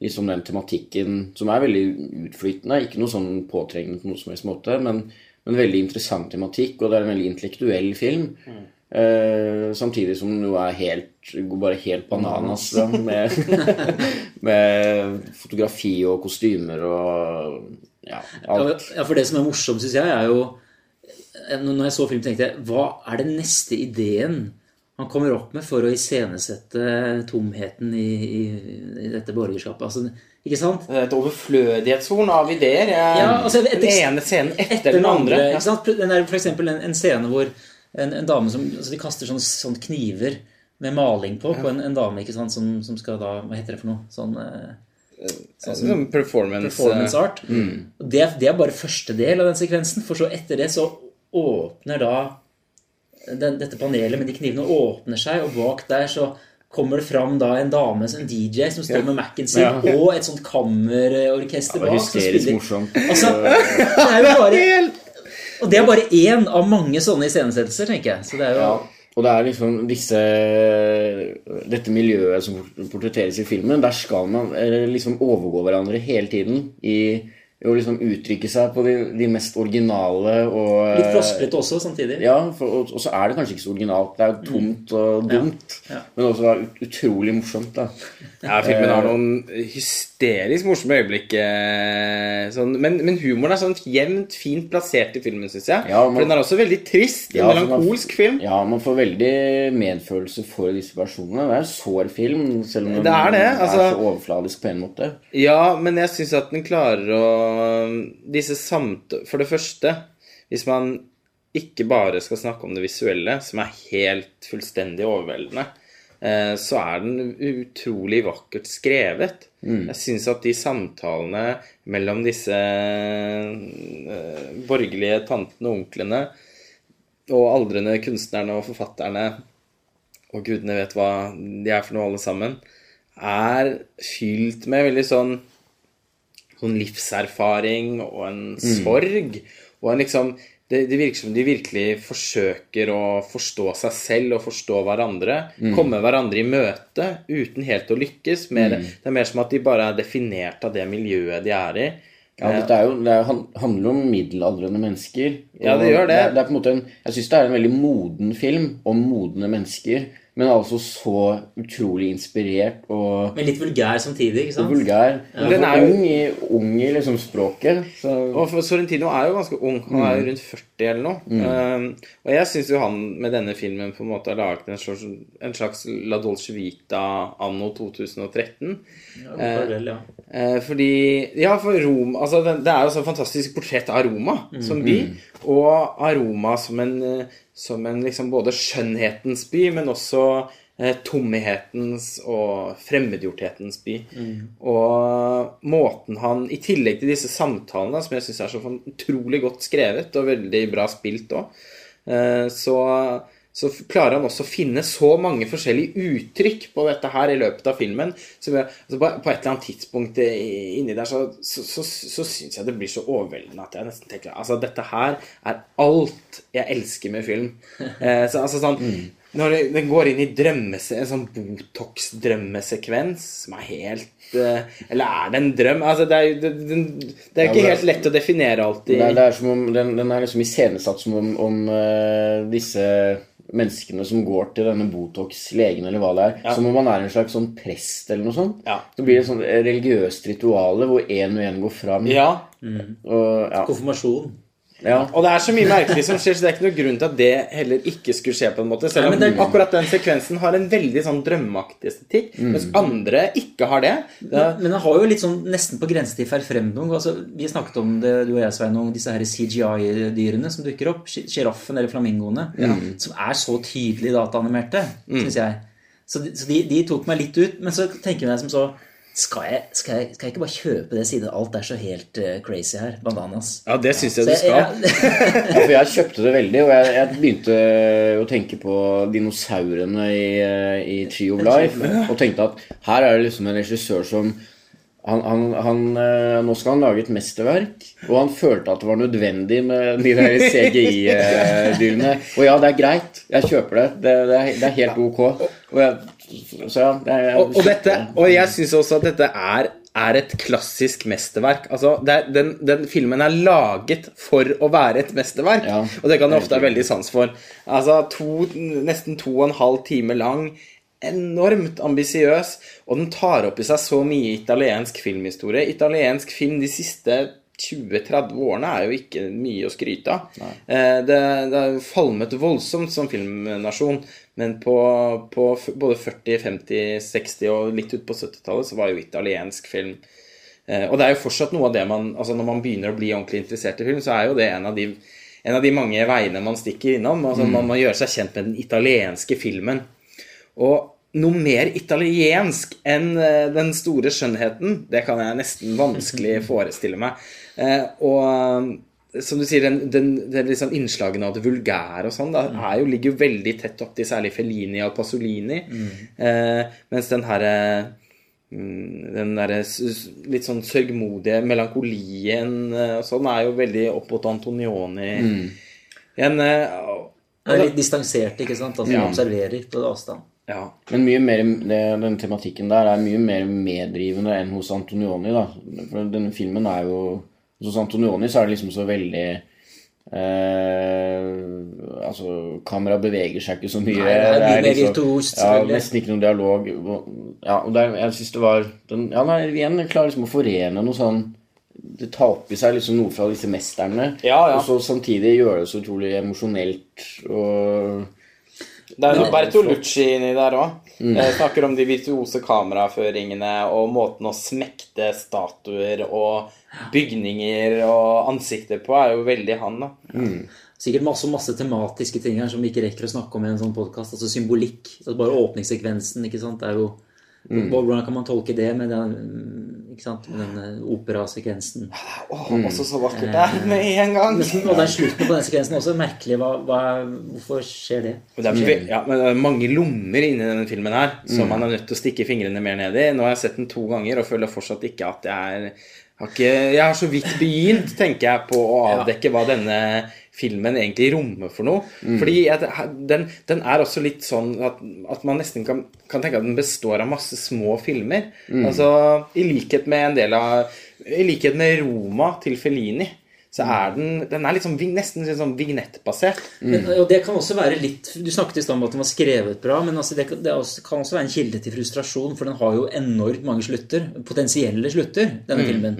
C: liksom den tematikken som er veldig utflytende. Ikke noe sånn påtrengende på noe som helst måte, men, men veldig interessant tematikk, og det er en veldig intellektuell film. Eh, samtidig som den jo er helt, bare helt bananas da, med, med fotografi og kostymer og ja, alt.
B: Ja, for det som er morsomt, syns jeg, er jo Når jeg så film, tenkte jeg Hva er den neste ideen han kommer opp med for å iscenesette tomheten i, i, i dette borgerskapet? Altså, ikke sant?
A: Et overflødighetshorn av ideer. Jeg,
B: Ja, altså, et-
A: den ene scenen etter, den andre.
B: andre
A: Ja.
B: sant? Den er for eksempel en, en scene hvor en, en dame som altså De kaster sånne, sånne, kniver med maling på, på en, en dame ikke sant, som, som skal da Hva heter det for noe? Sånn sånn,
A: Sånn performance,
B: performance art. Mm. det, det er bare første del av den sekvensen, for så etter det så åpner da den, dette panelet med de knivene åpner seg, og bak der så kommer det fram da en dame, en DJ, som står med Mac-en sin,
C: Ja.
B: og et sånt kammerorkester
C: Det var hysterisk morsomt.
B: Altså, det er jo bare Og det er bare én av mange sånne iscenesettelser, tenker jeg. Så det er jo
C: Ja, og det er liksom disse Dette miljøet som portretteres i filmen, der skal man liksom overgå hverandre hele tiden i å liksom uttrykke seg på de, de mest originale og
B: litt flosklete også samtidig.
C: Ja, for, og, og så er det kanskje ikke så originalt. Det er jo tomt og dumt.
B: Ja.
C: Men også ut, utrolig morsomt, da.
A: Ja, filmen har noen hysterisk morsomme øyeblikk. eh, Sånn, men, men humoren er sånn jevnt fint plassert i filmen, syns jeg.
C: Ja, man-
A: For den er også veldig trist. En
C: Ja, for
A: melankolsk film.
C: Ja, man får veldig medfølelse for disse personene. Det er en sår film, selv om den
A: Det er det, altså-
C: er så overfladisk på en måte.
A: Ja, men jeg syns at den klarer å Disse samt... For det første, hvis man ikke bare skal snakke om det visuelle, som er helt fullstendig overveldende, eh, så er den utrolig vakkert skrevet. Jeg syns at de samtalene mellom disse eh, borgerlige tantene og onklene og aldrende kunstnerne og forfatterne og gudene vet hva de er for noe alle sammen, er fylt med veldig sånn sånn livserfaring og en sorg. Og en liksom det, det virker som de virkelig forsøker å forstå seg selv og forstå hverandre. Komme hverandre i møte uten helt å lykkes. Mer, Det er mer som at de bare er definert av det miljøet de er i.
C: Ja, dette er jo, det er, han- handler om middelaldrende mennesker.
A: Ja, det gjør det.
C: Det er, er en, jeg syns det er en veldig moden film om modne mennesker, men altså så utrolig inspirert og,
B: Men litt vulgær samtidig, ikke
C: og
B: sant?
C: vulgær.
A: Den er jo-
C: ung, i, ung i liksom språket. Så,
A: Og for Sorrentino er jo ganske ung. Han er jo rundt 40 eller noe. Um, og jeg syns jo han med denne filmen på en måte har laget en slags, en slags La Dolce Vita anno 2013.
B: Ja, fordel, ja.
A: Uh, fordi Ja, for Rom altså det, er jo så fantastisk portrett av Roma som by. Og av Roma som en, eh, som en liksom både skjønnhetens by, men også eh, tomhetens og fremmedgjorthetens by. Og måten han, i tillegg til disse samtalene, som jeg syns er så utrolig godt skrevet og veldig bra spilt òg, så, så klarer han også å finne så mange forskjellige uttrykk på dette her i løpet av filmen. Så altså på, på et eller annet tidspunkt inni der så, så, så, så syns jeg det blir så overveldende at jeg nesten tenker Altså, dette her er alt jeg elsker med film. Eh, så, altså sånn Når den går inn i en sånn Botox-drømmesekvens som er helt eh, Eller er det en drøm? Altså, det er det, det er jo ikke
C: Ja,
A: helt lett å definere alltid.
C: Det er, er som om, den, den er liksom iscenesatt som om, om uh, disse menneskene som går til denne Botox-legen, eller hva det er. Som om man er en slags sånn prest eller noe sånt.
A: Ja.
C: Så blir det et sånt religiøst rituale hvor én og én går fram.
A: Ja,
C: Og, ja.
B: Konfirmasjon.
C: Ja.
A: Og det er så mye merkelig som skjer, så det er ikke noe grunn til at det heller ikke skulle skje på en måte. Selv om
B: Nei, er...
A: akkurat den sekvensen har en veldig sånn drømmeaktig estetikk, mens andre ikke har det. det er,
B: Men den har jo litt sånn nesten på grensen til forfremdung. Altså, vi snakket om det, du og jeg, Svein, om disse her CGI-dyrene som dukker opp. Sjiraffen eller flamingoene. Som er så tydelig dataanimerte, synes jeg. Så, de, så de, de tok meg litt ut. Men så tenker jeg som så skal jeg, skal, jeg, skal jeg ikke bare kjøpe det siden alt er så helt uh, crazy her? Bananas.
A: ja, det syns jeg du skal.
B: jeg-
C: Ja, for jeg kjøpte det veldig, og jeg, jeg begynte å tenke på dinosaurene i, eh, i Tree of Life. Og tenkte at her er det liksom en regissør som han, han, han, eh, Nå skal han lage et mesterverk, og han følte at det var nødvendig med de der CGI-dyrene. Og ja, det er greit. Jeg kjøper det. Det, det, er, det er helt ok. Og jeg, så ja, det er,
A: Og, og, dette, og jeg syns også at dette er, er et klassisk mesterverk. Altså, er, den, den filmen er laget for å være et mesterverk,
C: Ja.
A: og det kan jeg ofte ha veldig sans for. Altså, to, nesten to og en halv time lang. Enormt ambisiøs, og den tar opp i seg så mye italiensk filmhistorie. Italiensk film de siste 20-30 årene er jo ikke mye å skryte av. Eh, Det, det er falmet voldsomt som filmnasjon, men på, på både 40-, 50-, 60- og litt ut på 70-tallet så var jo italiensk film Eh, Og det er jo fortsatt noe av det man Altså når man begynner å bli ordentlig interessert i film, så er jo det en av de, en av de mange veiene man stikker innom. Altså Man må gjøre seg kjent med den italienske filmen. Og noe mer italiensk enn eh, den store skjønnheten, det kan jeg nesten vanskelig forestille meg. Eh, og eh, som du sier, den, den, den liksom innslagene av det vulgære og sånn, da, er jo, ligger jo veldig tett opp til særlig Fellini og Pasolini. Eh, mens den herre mm, den derre litt sånn sørgmodige melankolien og sånn er jo veldig opp mot Antonioni. En, eh, og-
B: Han er litt distansert, ikke sant? Altså,
A: Ja.
B: observerer på avstand.
A: Ja.
C: Men mye mer, det, den tematikken der er mye mer meddrivende enn hos Antonioni. da. For denne filmen er jo Hos Antonioni så er det liksom så veldig eh, Altså, kameraet beveger seg ikke så mye.
B: Nei, det er mye mer virtuost,
C: Ja, nesten ikke noen dialog. Ja, og der, jeg synes det var den, Ja, nei, igjen klarer liksom å forene noe sånn Det tar opp i seg liksom noe fra disse mesterne,
A: Ja, ja.
C: og så samtidig gjøre det så utrolig emosjonelt og
A: Det er jo Bertolucci inni der òg. Snakker om de virtuose kameraføringene og måten å smekte statuer og bygninger og ansikter på, er jo veldig han, da.
B: Sikkert masse, masse tematiske ting her som vi ikke rekker å snakke om i en sånn podkast. Altså symbolikk. Altså bare åpningssekvensen, ikke sant. Det er jo Hvordan kan man tolke det med den, ikke sant? Med den operasekvensen? operasekvensen?
A: Åh, også så vakkert det er med en gang.
B: Og det er slutten på den sekvensen også. Merkelig. Hva, hva, hvorfor skjer det?
A: Det er, ja, men det er mange lommer inni denne filmen her som man er nødt til å stikke fingrene mer ned i. Nå har jeg sett den to ganger og føler fortsatt ikke at jeg er har ikke, Jeg har så vidt begynt, tenker jeg, på å avdekke hva denne filmen egentlig rommer for noe. Fordi at den, den er også litt sånn at, at man nesten kan, kan tenke at den består av masse små filmer. Altså i likhet med en del av I likhet med Roma til Fellini. Så er den, den er sånn, nesten sånn vignettbasert.
B: Men, og det kan også være litt Du snakket i stad om at den var skrevet bra, men altså det, kan- det også, kan også være en kilde til frustrasjon, for den har jo enormt mange slutter. Potensielle slutter, denne filmen.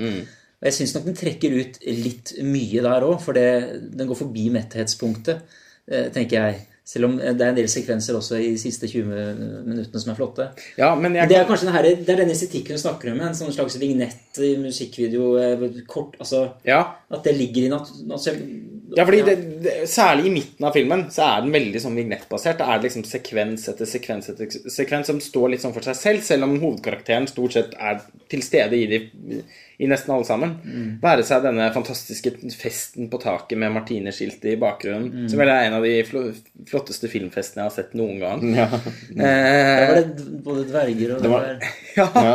B: Og jeg syns nok den trekker ut litt mye der òg, for det, den går forbi metthetspunktet, eh, tenker jeg. Selv om det er en del sekvenser også i de siste 20 minuttene som er flotte.
A: Ja, men jeg
B: Det er kanskje denne, det er denne estetikken du snakker om, en sånn slags vignett i musikkvideo. eh, Kort, altså
A: Ja,
B: At det ligger i nat altså,
A: Ja, fordi det, det, Særlig i midten av filmen så er den veldig sånn vignettbasert. Da er det liksom sekvens etter sekvens etter sekvens som står litt sånn for seg selv, selv om hovedkarakteren stort sett er til stede i, de, i nesten alle sammen. Være seg denne fantastiske festen på taket med martineskiltet i bakgrunnen, som vel er en av de flo flotteste filmfestene jeg har sett noen gang.
C: Ja.
A: Eh,
B: var det både dverger og det
C: var-
B: var
A: ja.
C: ja.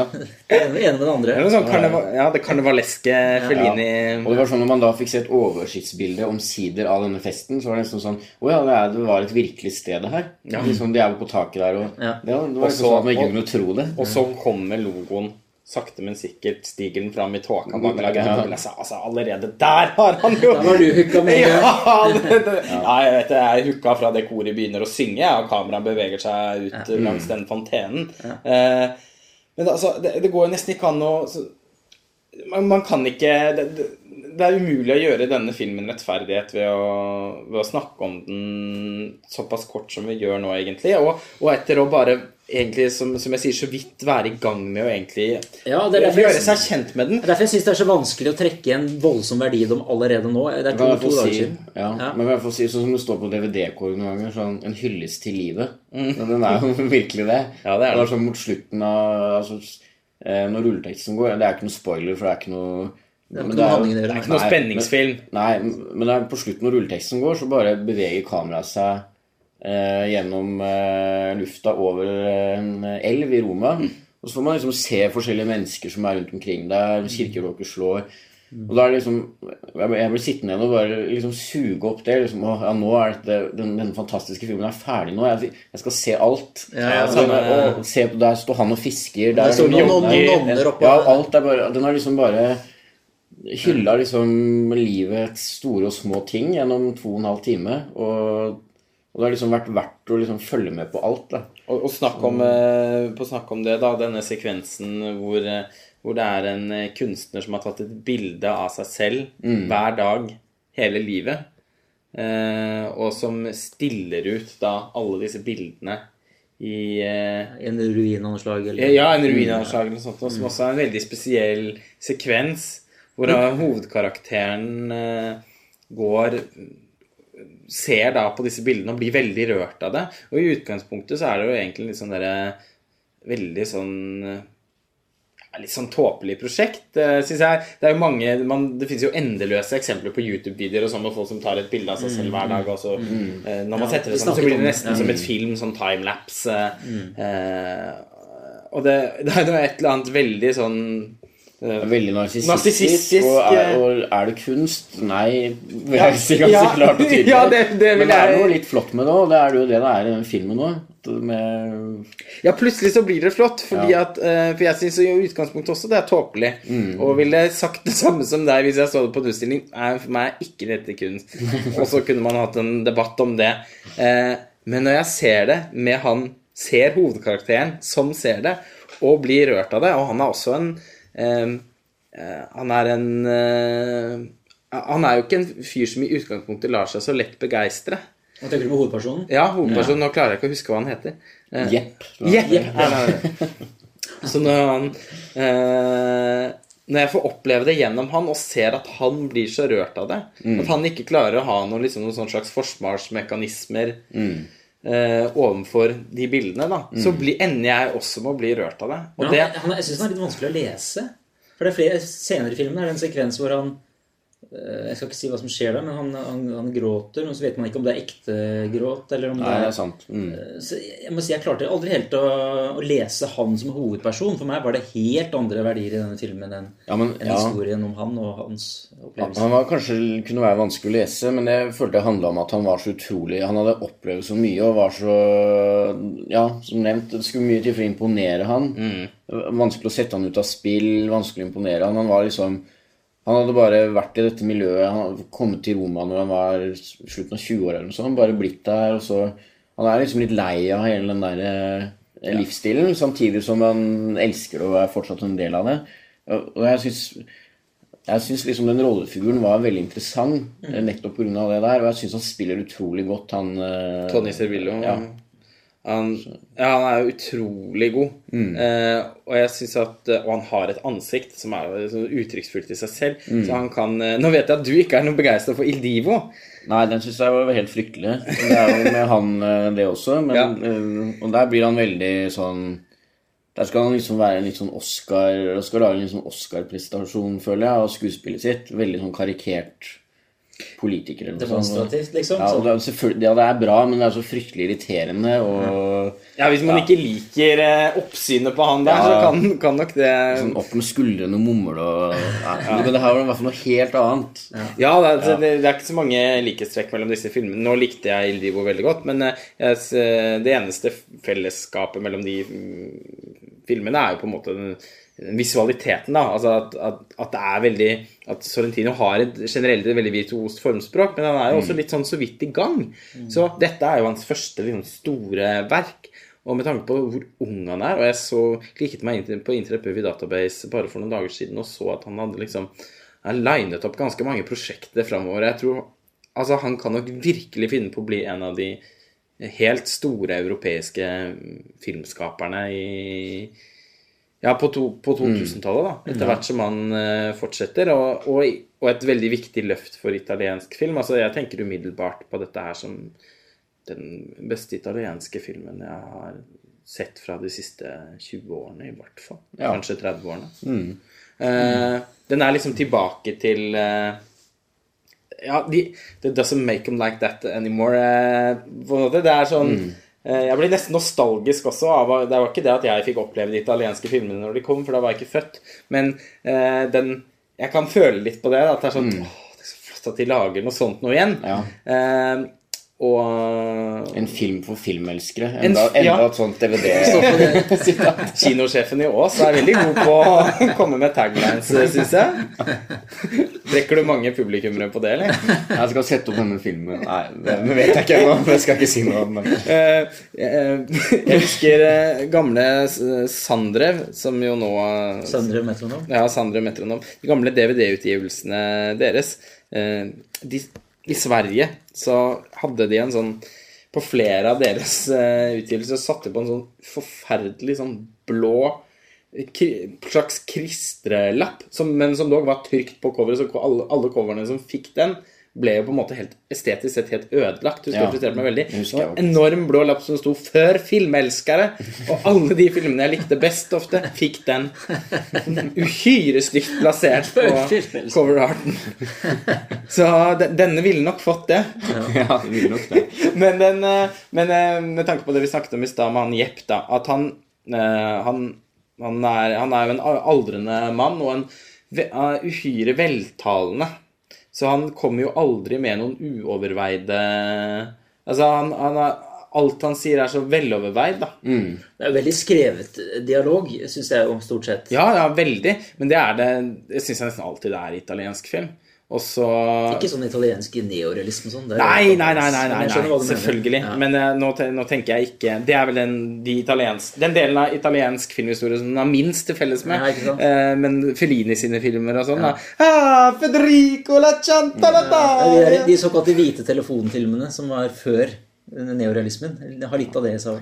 B: det ene med det andre.
A: Det sånn karneva ja, det karnevaleske Fellini
C: Og det var sånn Når man da fikk se et oversiktsbilde omsider av denne festen, så var det nesten sånn Å ja, det, er, det var et virkelig sted det her. Liksom, de er jo på taket der, og
B: Ja.
C: det var, det var
A: Og så-
C: sånn at man ikke
A: og-
C: kunne tro det.
A: Og så kommer logoen sakte, men sikkert stiger den fram i tåka bak laget. Altså, altså, allerede der har han jo
B: Da var du hooka med en gang.
A: Ja, ja, jeg vet det. Jeg er hooka fra det koret begynner å synge, og kameraet beveger seg ut langs den fontenen. Eh, men altså, det, det går jo nesten ikke an å så, man, man kan ikke det, det, det er umulig å gjøre denne filmen rettferdighet ved å, ved å snakke om den såpass kort som vi gjør nå, egentlig. Og, og etter å bare egentlig, som, som jeg sier, så vidt være i gang med å egentlig
B: Ja, det er
A: gjøre seg kjent med den.
B: er derfor jeg syns det er så vanskelig å trekke en voldsom verdi i dem allerede nå. Det er to, to dager
C: si,
B: siden.
C: ja,
B: Ja.
C: Men i hvert fall si sånn som det står på DVD-kår noen ganger, sånn en hyllest til livet. Men den er jo virkelig det.
A: Mm. Ja, det er det.
C: sånn mot slutten av altså, eh, Når rulleteksten går Det er ikke noe spoiler, for det er ikke noe
B: Det
C: er,
B: det, er.
A: Det er ikke noe
C: Nei,
A: spenningsfilm.
C: Men, nei, men det er på slutten når rulleteksten går, så bare beveger kameraet seg gjennom eh, lufta over en elv i Roma. Og så får man liksom se forskjellige mennesker som er rundt omkring der. Kirkeklokker slår. Og da er det liksom Jeg blir sittende igjen og bare liksom suge opp det. liksom, å, ja, Nå er dette, den, denne fantastiske filmen er ferdig nå. Jeg, jeg skal se alt.
B: Ja,
C: Og
A: se
C: den- og se, der står han og fisker. Der,
B: står
C: er
B: noen nonner oppå
C: Ja,
B: der.
C: alt er bare Den har liksom bare hylla liksom livets store og små ting gjennom to og en halv time. Og, og det har liksom vært verdt å liksom følge med på alt. da.
A: Og, og snakk om, eh, på snakk om det, da, denne sekvensen hvor, eh, hvor det er en eh, kunstner som har tatt et bilde av seg selv hver dag hele livet. Eh, og som stiller ut da alle disse bildene i eh,
B: En ruin av eller
A: Ja, en ruinanslag eller noe sånt, og som også er en veldig spesiell sekvens, hvor da hovedkarakteren eh, går Ser da på disse bildene og blir veldig rørt av det. Og i utgangspunktet så er det jo egentlig litt sånn derre Veldig sånn Litt sånn tåpelig prosjekt, syns synes jeg. Det er jo mange man, Det finnes jo endeløse eksempler på YouTube-videoer og sånn med folk som tar et bilde av seg selv hver dag. Og så, eh, når man
B: Ja,
A: setter det sammen, så blir det nesten som et film, sånn timelapse. Eh, og det, det er jo et eller annet veldig sånn
C: Veldig narsissistisk. Og,
A: eh.
C: og er det kunst? Nei. Vil jeg si ganske
A: Ja,
C: klart og tydelig.
A: ja, det- det
C: Men det er noe litt flott med det, òg. det er jo det det er i den filmen òg.
A: Ja, plutselig så blir det flott, fordi
C: Ja.
A: at eh, For jeg syns i utgangspunktet også det er tåpelig.
C: Mm.
A: Og ville sagt det samme som deg hvis jeg så det på en utstilling. For meg er ikke dette kunst. Og så kunne man hatt en debatt om det. Eh, men når jeg ser det med han Ser hovedkarakteren som ser det, og blir rørt av det, og han er også en eh, eh, Han er en eh, Han er jo ikke en fyr som i utgangspunktet lar seg så lett begeistre.
B: Hva tenker du på hovedpersonen?
A: Ja, hovedpersonen. Nå klarer jeg ikke å huske hva han heter. Eh,
C: Jepp.
A: Jepp. Nei. Så når han eh, Når jeg får oppleve det gjennom han og ser at han blir så rørt av det, at han ikke klarer å ha noen, liksom, noen sånn slags forsvarsmekanismer eh, overfor de bildene, da, så bli, ender jeg også med å bli rørt av det. Og
B: Men
A: det
B: jeg syns den er litt vanskelig å lese. For det er flere scener i filmen. Det er en sekvens hvor han Jeg skal ikke si hva som skjer der, men han, han, han gråter. Men så vet man ikke om det er ekte gråt, eller om
C: Nei, det
B: er
C: er sant. Mm.
B: så jeg må si jeg klarte aldri helt å, å lese han som hovedperson. For meg var det helt andre verdier i denne filmen enn
C: Ja, men,
B: enn
C: ja.
B: historien om han og hans opplevelse.
C: Han var kanskje kunne være vanskelig å lese, men jeg følte det handla om at han var så utrolig Han hadde opplevd så mye og var så Ja, som nevnt, det skulle mye til for å imponere han. Mm. Vanskelig å sette han ut av spill, vanskelig å imponere han. Han var liksom Han hadde bare vært i dette miljøet. Han hadde kommet til Roma når han var slutten av 20-åra eller noe sånt. Bare blitt der, og så Han er liksom litt lei av hele den der eh, livsstilen, samtidig som han elsker det og er fortsatt en del av det. Og jeg syns jeg syns liksom den rollefiguren var veldig interessant eh, nettopp pga. det der. Og jeg syns han spiller utrolig godt, han eh,
A: Tony Servillo
C: Ja.
A: Han, ja, han er jo utrolig god. Eh, og jeg synes at Og han har et ansikt som er uttrykksfullt i seg selv. Så han kan eh, Nå vet jeg at du ikke er noe begeistra for Il Divo.
C: Nei, den syns jeg var helt fryktelig. Det er jo med han eh, det også, men
A: Ja.
C: eh, Og der blir han veldig sånn Der skal han liksom være en litt sånn Oscar og Skal lage en litt sånn Oscar-prestasjon, føler jeg, av skuespillet sitt. Veldig sånn karikert politiker eller.
B: Demonstrativt, liksom.
C: Ja, det er, ja, det er bra, men det er så fryktelig irriterende og
A: Ja, Hvis man ikke liker eh, oppsynet på han der,
C: Ja.
A: så kan, kan nok det
C: sånn opp med skuldrene og mumle og ja. Men det her var i hvert fall noe helt annet.
A: Ja, det er, det, det er ikke så mange likhetstrekk mellom disse filmene. Nå likte jeg Il Divo veldig godt, men eh, jeg, det eneste fellesskapet mellom de mm, filmene er jo på en måte den visualiteten, da. Altså at, at, at det er veldig At Sorrentino har et generelt veldig virtuost formspråk, men han er jo også litt sånn så vidt i gang. Så dette er jo hans første liksom, store verk. Og med tanke på hvor ung han er, og jeg så klikket meg inn på Internet Database bare for noen dager siden og så at han hadde liksom han linet opp ganske mange prosjekter framover. Jeg tror Altså, han kan nok virkelig finne på å bli en av de helt store europeiske filmskaperne i Ja, på, to, på 2000-tallet, da. Etter hvert som han uh, fortsetter. Og, og, og et veldig viktig løft for italiensk film. Altså, jeg tenker umiddelbart på dette her som den beste italienske filmen jeg har sett fra de siste 20 årene, i hvert fall.
C: Ja.
A: Kanskje 30 årene. Eh, den er liksom tilbake til uh, Ja, de, It doesn't make them like that anymore. måte. Det er sånn eh, Jeg blir nesten nostalgisk også. Av, det var ikke det at jeg fikk oppleve de italienske filmene når de kom, for da var jeg ikke født. Men eh, den Jeg kan føle litt på det. At det er sånn Åh, det er så flott at de lager noe sånt nå igjen.
C: Ja.
A: Eh, og
C: En film for filmelskere. Enda,
A: en, ja.
C: enda et sånt DVD.
A: Kinosjefen i Ås er veldig god på å komme med taglines, syns jeg. Trekker du mange publikummere på det, eller?
C: Jeg skal sette opp denne filmen. Nei, det det vet jeg ikke ennå. Jeg skal ikke si noe om. men-
A: Eh, eh, jeg husker eh, gamle eh, Sandrev, som jo nå
B: Sandrev Metronom.
A: Ja, Sandrev Metronom. De gamle DVD-utgivelsene deres. eh, De, I Sverige så hadde de en sånn På flere av deres eh, utgivelser satte på en sånn forferdelig sånn blå slags kristrelapp, men som dog var trykt på coveret, så alle, alle coverne som fikk den, ble jo på en måte helt estetisk sett helt ødelagt. Husker
C: Ja,
A: det frustrerte meg veldig.
C: jeg
A: en enorm blå lapp som sto 'Før filmelskere', og alle de filmene jeg likte best ofte, fikk den. Uhyre stygt plassert på
B: cover
A: arten. Så denne ville nok fått det.
C: Ja, det ville nok det.
A: Men, den, eh, men eh, med tanke på det vi snakket om i stad med han Jepp, da, at han, eh, han, han, er, han er jo en aldrende mann og en uhyre veltalende. Så han kommer jo aldri med noen uoverveide Altså, han, han er, alt han sier, er så veloverveid, da.
B: Det er veldig skrevet dialog, syns jeg om stort sett.
A: Ja, ja, veldig. Men det er det Jeg syns jeg nesten alltid det er i italiensk film. Og så
B: Ikke sånn italiensk neorealisme sånn. det er
A: Nei, nei, nei, nei, selvfølgelig.
B: Ja.
A: Men eh, nå, nå tenker jeg ikke Det er vel den, de italiensk, den delen av italiensk filmhistorie som den har minst til felles med.
B: Ja?
A: Eh, men Fellini sine filmer og sånn, da. Ah,
B: Ja, de, de såkalte hvite telefonfilmene som var før neorealismen, har litt av det. Så.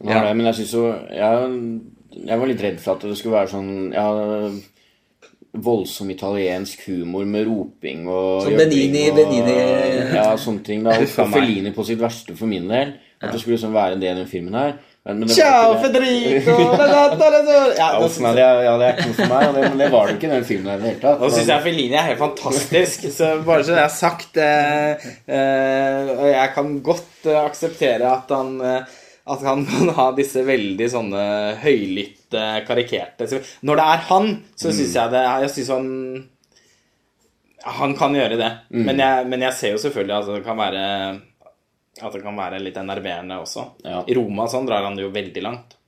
C: Ja, det, men jeg syns jo jeg, jeg var litt redd for at det skulle være sånn ja, voldsom italiensk humor med roping og Som
B: Benini-
C: og,
B: Benini-
C: Ja, sånne ting. da, Og. Fellini på sitt verste for min del. At det skulle liksom være det i den filmen her. Men, men det
A: Ciao,
C: det.
A: Federico. Ja,
C: det, er- ja, det er ikke noe for meg, det, men det var det ikke i den filmen her i det hele tatt.
A: Nå syns jeg Fellini er helt fantastisk. Så bare så det er sagt eh, eh, Og jeg kan godt eh, akseptere at han eh, at han kan ha disse veldig sånne høylytte, karikerte Når det er han, så syns jeg det Jeg syns han Han kan gjøre det. Men, jeg, men jeg ser jo selvfølgelig at det kan være At det kan være litt enerverende også.
C: Ja.
A: I Roma sånn drar han det jo veldig langt.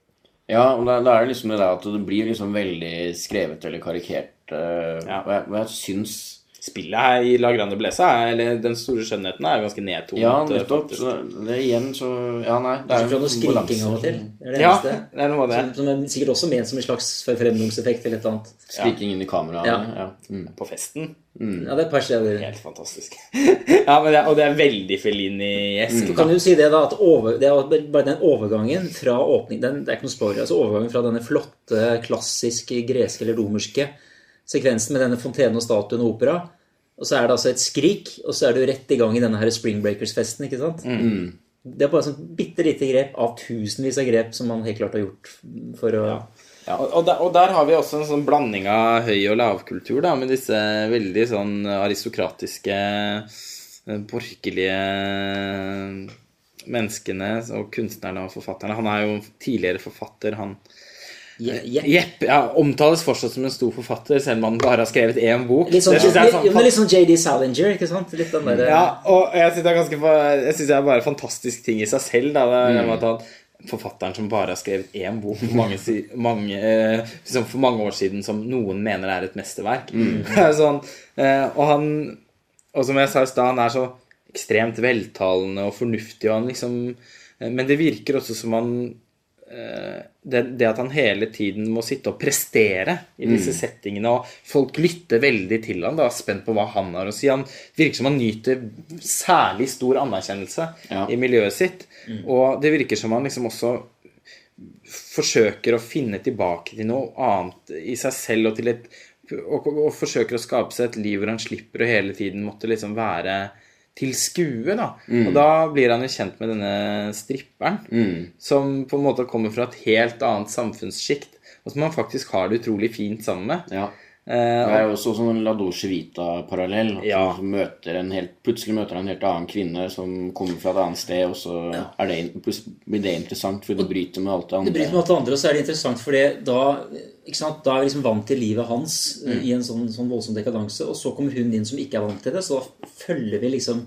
C: Ja, og da, da er det liksom det der at det blir liksom veldig skrevet eller karikert. Uh,
A: Ja.
C: Og, jeg, og jeg syns
A: spillet her i La Grande Blesa, er- eller Den store skjønnheten, er ganske nedtonet.
C: Ja, nettopp. det igjen, så Ja, nei. Det
B: Det er jo noe skriking av og til. Det er det
A: Ja,
B: eneste.
A: det er noe av det.
B: Som, som er sikkert også ment som en slags forfremningseffekt eller et eller annet.
C: Skriking inn i kameraet.
B: Ja.
C: Ja. Mm.
A: På festen.
B: Ja, det er et par steder.
A: Helt fantastisk. ja, men det, er- Og det er veldig Fellini-esk.
B: Du kan jo si det da, at over, det er bare den overgangen fra åpning den, Det er ikke noe spoiler. altså Overgangen fra denne flotte, klassiske greske eller romerske sekvensen med denne fontenen og statuen og opera, og så er det altså et skrik, og så er du rett i gang i denne her Spring Breakers-festen, ikke sant? Det er bare et sånt bitte lite grep av tusenvis av grep som man helt klart har gjort for å
A: Og, og, der, og der har vi også en sånn blanding av høy- og lavkultur, da, med disse veldig sånn aristokratiske, eh, borgerlige menneskene og kunstnerne og forfatterne. Han er jo tidligere forfatter, han
B: Je- je-
A: Jepp ja, omtales fortsatt som en stor forfatter, selv om han bare har skrevet én bok.
B: Litt sånn,
A: er sånn
B: sånn JD Salinger, ikke sant? Litt den der,
A: Ja, og jeg syns det er ganske Jeg synes det er bare en fantastisk ting i seg selv. Da, det, mm. at han, Forfatteren som bare har skrevet én bok for mange, mange, eh, liksom for mange år siden som noen mener er et mesterverk. Er sånn, eh, og han Og som jeg sa i stad, han er så ekstremt veltalende og fornuftig, og han liksom eh, Men det virker også som han eh, det, det at han hele tiden må sitte og prestere i disse settingene, og folk lytter veldig til han, da, spent på hva han har å si. Han virker som han nyter særlig stor anerkjennelse
C: Ja.
A: i miljøet sitt. Og det virker som han liksom også forsøker å finne tilbake til noe annet i seg selv og til et og, og forsøker å skape seg et liv hvor han slipper å hele tiden måtte liksom være til skue, da. Og da blir han jo kjent med denne stripperen, som på en måte kommer fra et helt annet samfunnssjikt, og som han faktisk har det utrolig fint sammen med.
C: Ja.
A: Eh,
C: Det er jo også sånn en La Dolce Vita-parallell.
A: Ja.
C: møter helt, plutselig møter han en helt annen kvinne som kommer fra et annet sted, og så er det, blir det interessant, for det bryter med alt det andre.
B: Det bryter med alt det andre, og så er det interessant, for da, ikke sant, da er vi liksom vant til livet hans
C: Mm.
B: eh, i en sånn, sånn voldsom dekadanse, og så kommer hun inn som ikke er vant til det, så da følger vi liksom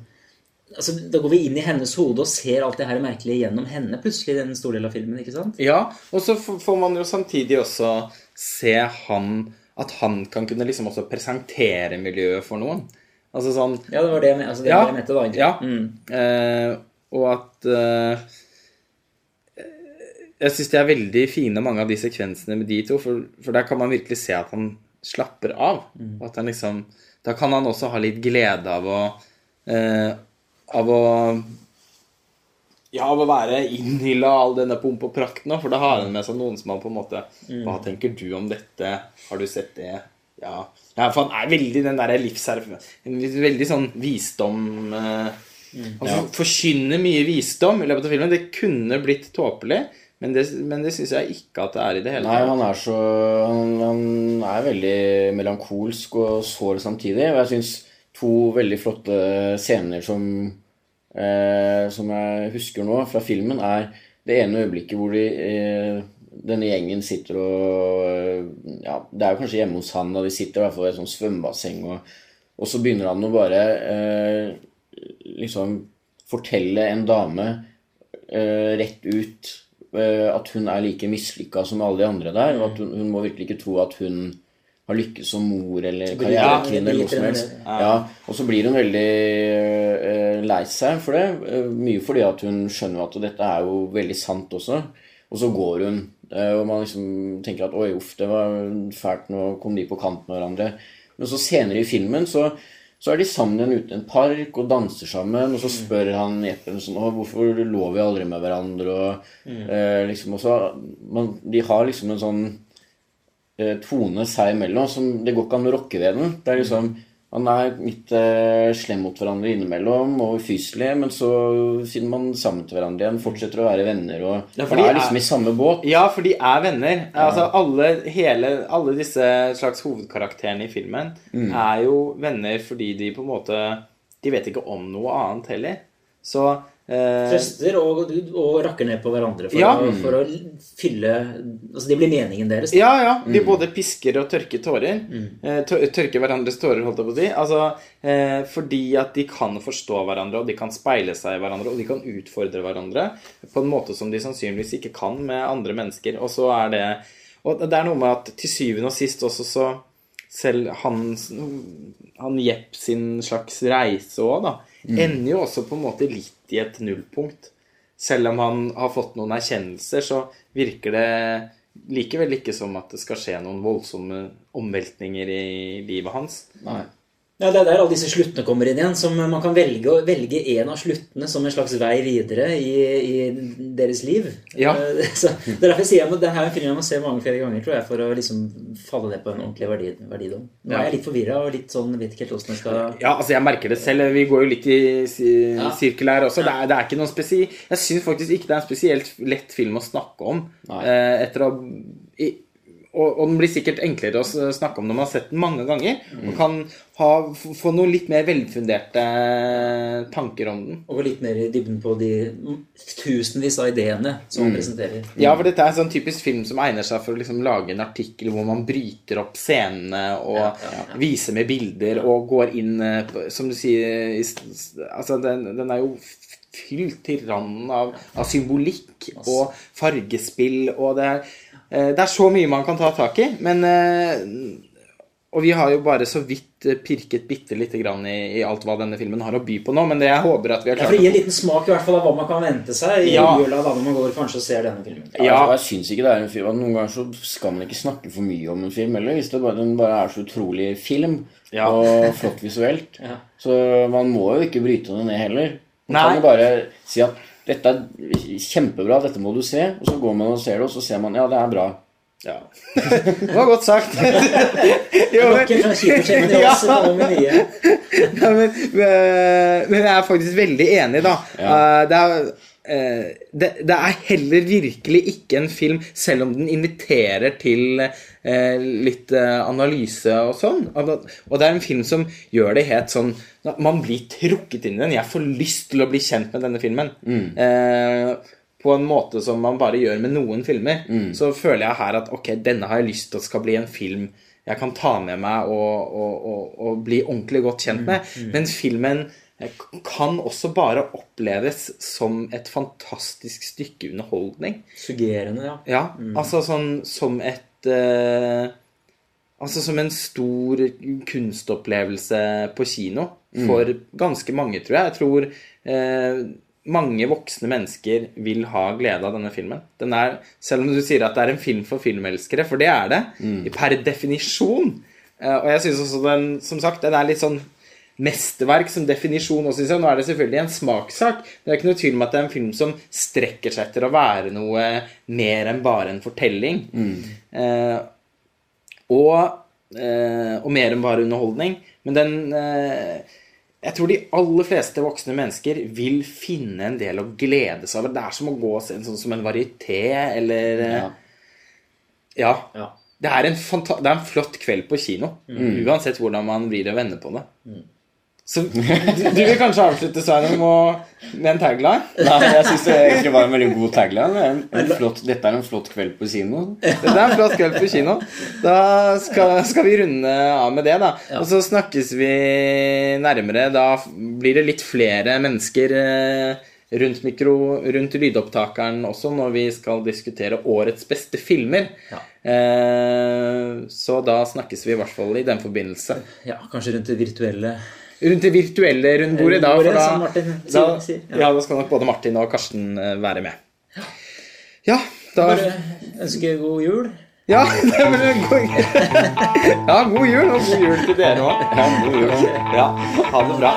B: altså, Da går vi inn i hennes hode og ser alt det her merkelige gjennom henne plutselig i store stor del av filmen. ikke sant?
A: Ja, og så får man jo samtidig også se han At han kan kunne liksom også presentere miljøet for noen. Altså sånn
B: Ja, det var det jeg, altså, det
A: Ja,
B: var det jeg mente da. egentlig.
A: Ja.
B: Mm.
A: Eh, og at eh, Jeg syns de er veldig fine, mange av de sekvensene med de to. For, for der kan man virkelig se at han slapper av. Og at han liksom Da kan han også ha litt glede av å eh, Av å ja, av å være innhylla all denne pomp og prakt nå, for da har han med seg noen som har på en måte Hva tenker du om dette? Har du sett det? Ja, ja for han er veldig den derre livserfaring Veldig sånn visdom eh, Han
C: Ja.
A: forkynner mye visdom i løpet av filmen. Det kunne blitt tåpelig, men det, men det syns jeg ikke at det er i det hele tatt.
C: Nei, han er så Han, han er veldig melankolsk og sår samtidig. Og jeg syns to veldig flotte scener som Som jeg husker nå fra filmen, er det ene øyeblikket hvor de eh, denne gjengen sitter og eh, Ja, det er jo kanskje hjemme hos han, og de sitter i hvert fall i et sånt svømmebasseng, og, og så begynner han å bare eh, liksom fortelle en dame eh, rett ut eh, at hun er like mislykka som alle de andre der. Og at hun, hun må virkelig ikke tro at hun har lykkes som mor eller karrierekvinne eller noe som helst. Ja, og så blir hun veldig eh, lei seg for det. eh, mye fordi at hun skjønner at dette er jo veldig sant også. Og så går hun, eh, og man liksom tenker at oi, uff, det var fælt, nå kom de på kant med hverandre. Men så senere i filmen så så er de sammen igjen ute i en park og danser sammen, og så spør han Jeppen sånn hvorfor lå vi aldri med hverandre? Og, eh, liksom, og så, man, de har liksom en sånn tone seg imellom som Det går ikke an å rokke ved den. Det er liksom Man er litt eh, slem mot hverandre innimellom og ufyselig, men så finner man sammen til hverandre igjen, fortsetter å være venner og
A: Ja, for de
C: er liksom i samme båt.
A: Ja, for de er venner. Altså, alle, hele, alle disse slags hovedkarakterene i filmen er jo venner fordi de på en måte De vet ikke om noe annet heller. Så eh,
B: Trøster og, og rakker ned på hverandre for,
A: Ja.
B: å, for å fylle Altså, det blir meningen deres.
A: Ja, ja. De både pisker og tørker tårer. Mm. tørker hverandres tårer, holdt jeg på å si. Altså, eh, fordi at de kan forstå hverandre, og de kan speile seg i hverandre, og de kan utfordre hverandre på en måte som de sannsynligvis ikke kan med andre mennesker. Og så er det Og det er noe med at til syvende og sist også så selv han, Han Jepp sin slags reise òg, da, ender jo også på en måte litt i et nullpunkt. Selv om han har fått noen erkjennelser, så virker det likevel ikke som at det skal skje noen voldsomme omveltninger i livet hans.
C: Nei.
B: Ja, Det er der alle disse sluttene kommer inn igjen. som Man kan velge, velge en av sluttene som en slags vei videre i, i deres liv.
A: Ja.
B: Så, det er derfor jeg sier at det her er en film jeg må se mange flere ganger tror jeg, for å liksom falle ned på en ordentlig verdi, verdidom. Nå er jeg litt forvirra og litt sånn, vet ikke helt åssen jeg skal
A: Ja, altså jeg merker det selv. Vi går jo litt i si-
B: Ja.
A: sirkel her også. Det, er, det er ikke noe spesi... Jeg syns faktisk ikke det er en spesielt lett film å snakke om.
C: Nei.
A: Eh, etter å og, og den blir sikkert enklere å snakke om når man har sett den mange ganger. Og kan ha, få noen litt mer velfunderte tanker om den.
B: Og gå litt mer i dybden på de tusenvis av ideene som
A: Mm.
B: han presenterer.
A: Ja, for dette er en sånn typisk film som egner seg for å liksom lage en artikkel hvor man bryter opp scenene og
B: Ja, ja, ja.
A: viser med bilder og går inn eh, Som du sier Altså, den, den er jo fylt til randen av, av symbolikk og fargespill, og det er, det er så mye man kan ta tak i, men eh, Og vi har jo bare så vidt eh, pirket bitte lite grann i, i alt hva denne filmen har å by på nå, men det jeg håper at vi har
B: Ja,
A: klart
B: For å gi en liten smak i hvert fall av hva man kan vente seg i
A: Ja.
B: jula da når man går kanskje og ser denne filmen.
C: Ja.
A: Ja.
C: Jeg syns ikke det er en film Noen ganger så skal man ikke snakke for mye om en film heller, hvis det bare, den bare er så utrolig film
A: Ja.
C: og flott visuelt.
B: Ja.
C: Så man må jo ikke bryte den ned heller. Man
A: Nei.
C: kan jo bare si at dette er kjempebra, dette må du se, og så går man og ser det, og så ser man ja, det er bra.
A: Ja. Det var godt sagt. jo, men,
B: mye.
A: ja, men, men jeg er faktisk veldig enig, da. Eh, Det er, det, det er heller virkelig ikke en film, selv om den inviterer til eh, litt eh, analyse og sånn. Og det- er en film som gjør det helt sånn Man blir trukket inn i den. Jeg får lyst til å bli kjent med denne filmen. Eh, på en måte som man bare gjør med noen filmer. Så føler jeg her at ok, denne har jeg lyst til at skal bli en film jeg kan ta med meg og, og, og, og bli ordentlig godt kjent med. Men filmen eh, kan også bare oppleves som et fantastisk stykke underholdning.
B: Suggerende, ja.
A: Ja, altså sånn som et eh, Altså som en stor kunstopplevelse på kino for ganske mange, tror jeg. Jeg tror eh, mange voksne mennesker vil ha glede av denne filmen. Den er, selv om du sier at det er en film for filmelskere, for det er det, per definisjon. Eh, og jeg syns også den, som sagt, den er litt sånn mesterverk som definisjon også. Nå er det selvfølgelig en smakssak. men Det er ikke noe tvil om at det er en film som strekker seg etter å være noe mer enn bare en fortelling. Eh, og, eh, og mer enn bare underholdning. Men den eh, Jeg tror de aller fleste voksne mennesker vil finne en del å glede seg over. Det er som å gå og se en sånn som en varieté, eller eh,
C: Ja.
A: Ja.
B: ja.
A: Det er, en det er en flott kveld på kino. Uansett hvordan man blir og vender på det. Så du, du vil kanskje avslutte, Sveinung, med en tagline?
C: Nei, jeg syns det egentlig var en veldig god tagline. En, en flott, dette er en flott kveld på kino.
A: Det er en flott kveld på kino. Da skal, skal vi runde av med det, da. Og så snakkes vi nærmere. Da blir det litt flere mennesker eh, rundt, mikro, rundt lydopptakeren også når vi skal diskutere årets beste filmer.
B: Ja.
A: Eh, så da snakkes vi i hvert fall i den forbindelse.
B: ja. Kanskje rundt det virtuelle
A: Rundt det virtuelle rundbordet, da. For da, da,
B: ja.
A: ja, da skal nok både Martin og Karsten eh, være med. Ja, da
B: Bare ønske god jul.
A: Ja, det blir god Ja, god jul, og god jul til dere òg.
C: Ja, god jul.
A: Ja, ha det bra.